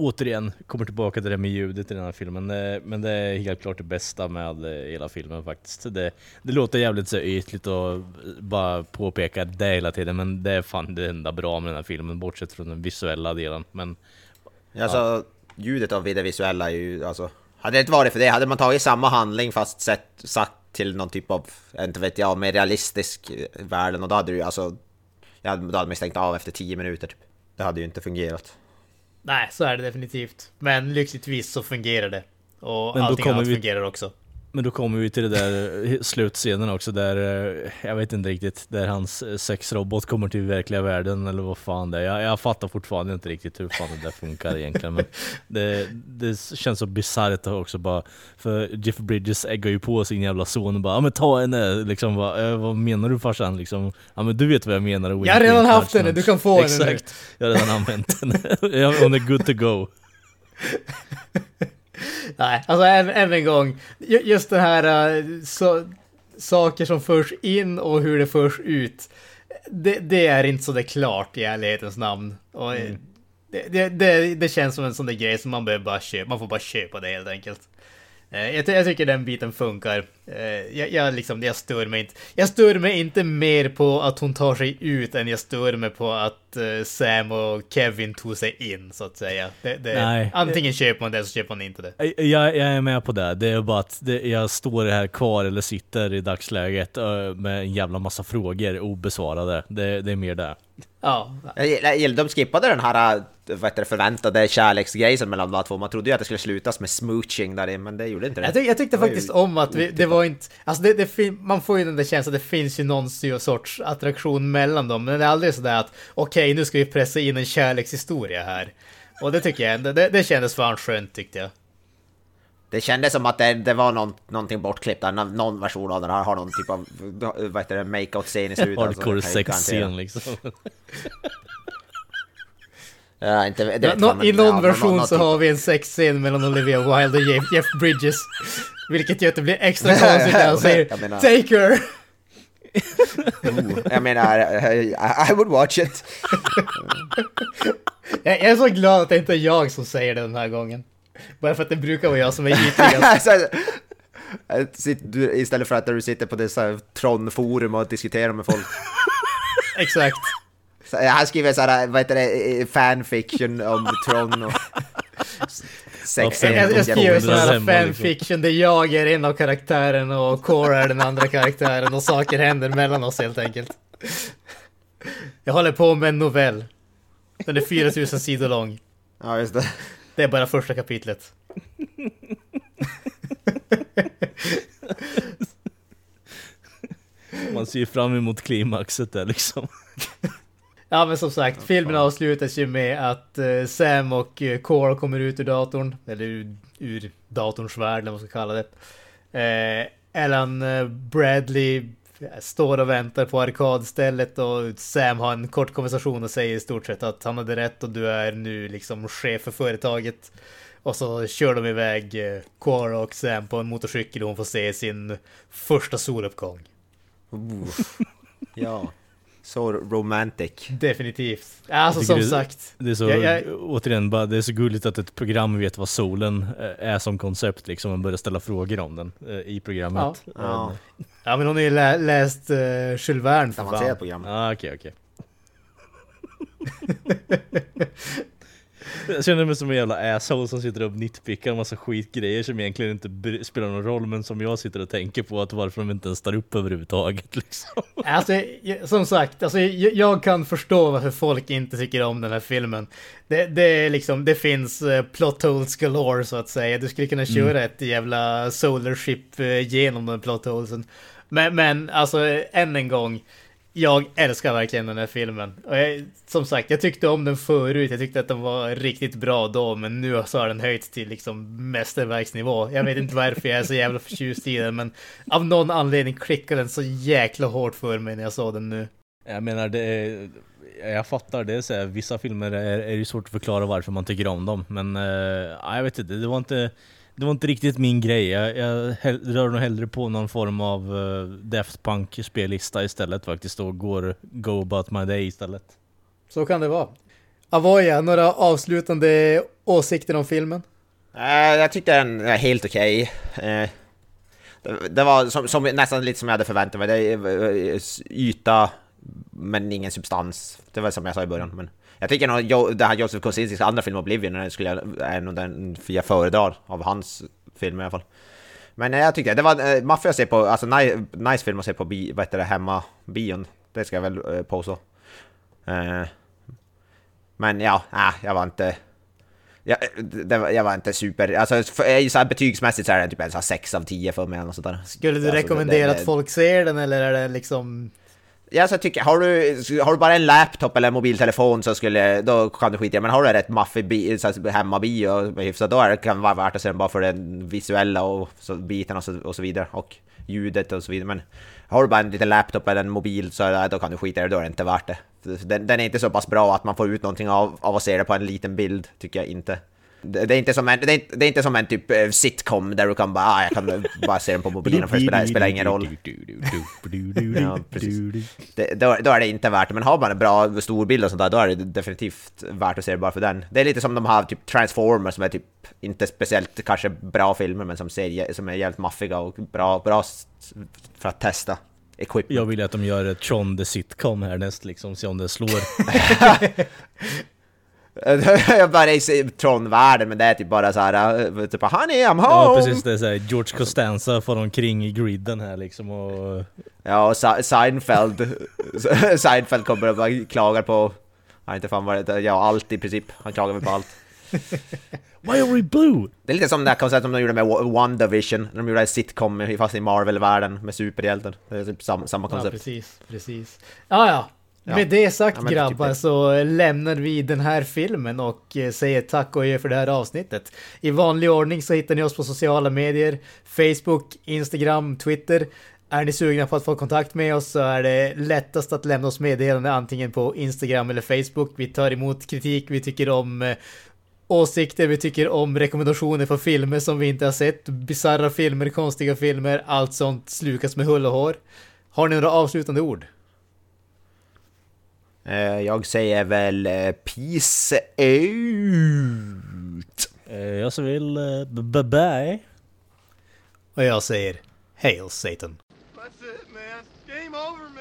Återigen, kommer tillbaka till det med ljudet i den här filmen. Eh, men det är helt klart det bästa med eh, hela filmen faktiskt. Det, det låter jävligt så ytligt och bara påpeka det hela tiden. Men det är fan det enda bra med den här filmen, bortsett från den visuella delen. Men Alltså, ljudet av det visuella är ju alltså Hade det inte varit för det, hade man tagit samma handling fast sett, sagt till någon typ av, inte vet jag, mer realistisk eh, värld. och då hade du ju alltså... Jag hade, då hade man stängt av efter tio minuter typ. Det hade ju inte fungerat. Nej, så är det definitivt. Men lyckligtvis så fungerar det. Och Men allting kommer annat vi- fungerar också. Men då kommer vi till det där eh, slutscenen också där, eh, jag vet inte riktigt, där hans eh, sexrobot kommer till verkliga världen eller vad fan det är. Jag, jag fattar fortfarande inte riktigt hur fan det där funkar egentligen. Men det, det känns så bisarrt också bara, för Jeff Bridges äggar ju på sin jävla son och bara ja men ta henne, liksom bara, "Eh, vad menar du farsan? Liksom, ja men du vet vad jag menar. wink, Jag har redan wink, haft henne, nudge." du kan få henne nu. Exakt, jag har redan använt henne. Hon är good to go. Nej, alltså än, än en gång. ju- Just det här äh, så, saker som förs in och hur det förs ut. Det, det är inte så det klart i ärlighetens namn. Och, det, det, det, det känns som en sån där grej som man behöver bara köpa. Man får bara köpa det helt enkelt. Eh, Jag, jag tycker den biten funkar. Eh, Jag, jag, liksom, jag stör mig inte. Jag stör mig inte mer på att hon tar sig ut än jag stör mig på att eh, Sam och Kevin tog sig in, så att säga. Det, det, Nej. Antingen köper man det eller så köper man inte det. Jag, jag är med på det. Det är bara att det, jag står här kvar eller sitter i dagsläget med en jävla massa frågor obesvarade. Det, det är mer det. Ja, De skippade den här vad heter det, förväntade kärleksgrejen mellan de två. Man trodde ju att det skulle slutas med smooching där men det gjorde inte det. Jag, tyck, jag tyckte var ju faktiskt om att vi, det var inte... Alltså det, det, man får ju den där känslan att det finns ju någon sorts attraktion mellan dem. Men det är aldrig sådär att okej, nu ska vi pressa in en kärlekshistoria här. Och det tycker jag det, det kändes fan skönt tyckte jag. Det kändes som att det, det var någon, någonting bortklippt där. Nå- Någon version av den här har någon typ av vad heter det, make-out-scen i slutet. alltså, Hardcore garantera. sexscen liksom. Ja, inte, det vet fan, men- I någon ja, version nå- så har vi en sexscen mellan Olivia Wilde och Jeff, Jeff Bridges. Vilket gör att det blir extra konstigt när han säger menar- Take her! Oh, jag menar, I, I would watch it. Jag, jag är så glad att det inte är jag som säger det den här gången. Bara för att det brukar vara jag som är ytligast. Alltså, du, istället för att du sitter på dessa Tron-forum och diskuterar med folk. Exakt. Så, Han skriver såhär, vad heter det, eh, fanfiction om Tron och... Sex Jag, jag, jag skriver liksom. fanfiction där jag är en av karaktärerna och Cora är den andra karaktären och saker händer mellan oss helt enkelt. Jag håller på med en novell. Den är 4000 sidor lång. Ja, just det. Det är bara första kapitlet. Man ser ju fram emot klimaxet där liksom. Ja men som sagt, filmen avslutas ju med att eh, Sam och Cora kommer ut ur datorn. Eller ur, ur datorns värld, eller vad man ska kalla det. Eh, Ellen eh, Bradley står och väntar på arkadstället och Sam har en kort konversation och säger i stort sett att han hade rätt och du är nu liksom chef för företaget. Och så kör de iväg eh, Cora och Sam på en motorcykel och hon får se sin första soluppgång. Ja. Så romantic. Definitivt. Alltså som det- sagt. Det är så, Jag- jag- återigen, bara, det är så gulligt att ett program vet vad solen eh, är som koncept liksom. Man börjar ställa frågor om den eh, i programmet. Ja. Ja men hon har ju lä läst uh, Jules Verne för Avancerat fan. program. Ah, okej, okej. Jag känner mig som en jävla asshole som sitter och nitpickar en massa skitgrejer som egentligen inte spelar någon roll men som jag sitter och tänker på att varför de inte ens tar upp överhuvudtaget liksom. Alltså som sagt, alltså, jag, kan förstå varför folk inte tycker om den här filmen. Det, det liksom, det finns uh, plot holes galore så att säga. Du skulle kunna köra ett jävla solar ship uh, genom den plot holesen. Men, men alltså än en gång. Jag älskar verkligen den här filmen. Och jag, som sagt, jag tyckte om den förut. Jag tyckte att den var riktigt bra då, men nu så har den höjts till liksom mästerverksnivå. Jag vet inte varför jag är så jävla förtjust i den, men av någon anledning klickade den så jäkla hårt för mig när jag såg den nu. Jag menar, det är, jag fattar det. Så här, vissa filmer är, är ju svårt att förklara varför man tycker om dem. Men eh, jag vet inte, det var inte, det var inte riktigt min grej. Jag, jag hell, rör nog hellre på någon form av uh, Daft Punk-spellista istället faktiskt och går Go About My Day istället. Så kan det vara. Avoya, några avslutande åsikter om filmen? Eh, jag tyckte den är helt okej. Eh, det, det var som, som, nästan lite som jag hade förväntat mig. Det är yta, men ingen substans. Det var som jag sa i början. Men jag tycker nog det här Joseph Kosinskis andra film Oblivion den skulle jag, är nog den jag föredrar av hans film i alla fall. Men eh, jag tyckte det var eh, maffig att se på, alltså ni, nice film att se på bi, vad heter det, hemma bion. Det ska jag väl eh, påstå. Eh, men ja, äh, jag var inte... Jag, det, var- jag var inte super... Alltså för, eh, så här, betygsmässigt så är det typ en så här 6 av 10 för mig eller sånt där. Skulle du Alltså, rekommendera det- det- att folk ser den eller är det liksom... Ja, så tycker, har du, har du bara en laptop eller en mobiltelefon så skulle, då kan du skita i det. Men har du en rätt maffig bi, hemmabio med hyfsat, då är det, kan det vara värt att se den bara för den visuella och så, biten och så, och så vidare. Och ljudet och så vidare. Men har du bara en liten laptop eller en mobil så då kan du skita i det, då är det inte värt det. Den, den är inte så pass bra att man får ut någonting av, av att se det på en liten bild, tycker jag inte. Det, är inte som en, det, är det är inte som en typ eh, sitcom där du kan bara, ah, jag kan bara se den på mobilen för det spelar, spelar ingen roll. Ja. Det, då, då är det inte värt det, men har man en bra storbild och sånt där, då är det definitivt värt att se det bara för den. Det är lite som de har typ Transformers som är typ inte speciellt kanske bra filmer, men som, ser, som är jävligt maffiga och bra, bra för att testa equipment. Jag vill att de gör ett Tron the Sitcom härnäst liksom, se om det slår. jag bara i Tron-världen, men det är typ bara så här, uh, typ Honey I'm home! Ja precis, det är såhär George Costanza får omkring i griden här liksom och... Ja, och Se- Seinfeld, Seinfeld kommer och bara klagar på, jag inte fan vad det är, ja allt i princip, han klagar väl på allt. Why are we blue? Det är lite som det här konceptet som de gjorde med Wa- WandaVision, när de gjorde en sitcom fast i Marvel-världen med superhjältar. Det är typ samma, samma Ja, koncept. precis, precis. Ja, ja. Ja. Med det sagt Ja, typ grabbar det. så lämnar vi den här filmen och eh, säger tack och adjö för det här avsnittet. I vanlig ordning så hittar ni oss på sociala medier, Facebook, Instagram, Twitter. Är ni sugna på att få kontakt med oss så är det lättast att lämna oss meddelande antingen på Instagram eller Facebook. Vi tar emot kritik, vi tycker om eh, åsikter, vi tycker om rekommendationer för filmer som vi inte har sett, bisarra filmer, konstiga filmer, allt sånt slukas med hull och hår. Har ni några avslutande ord? Eh, Jag säger väl eh, peace out! Eh, jag så vill... Uh, bye bye. Och jag säger Hail Satan. That's it, man. Game over.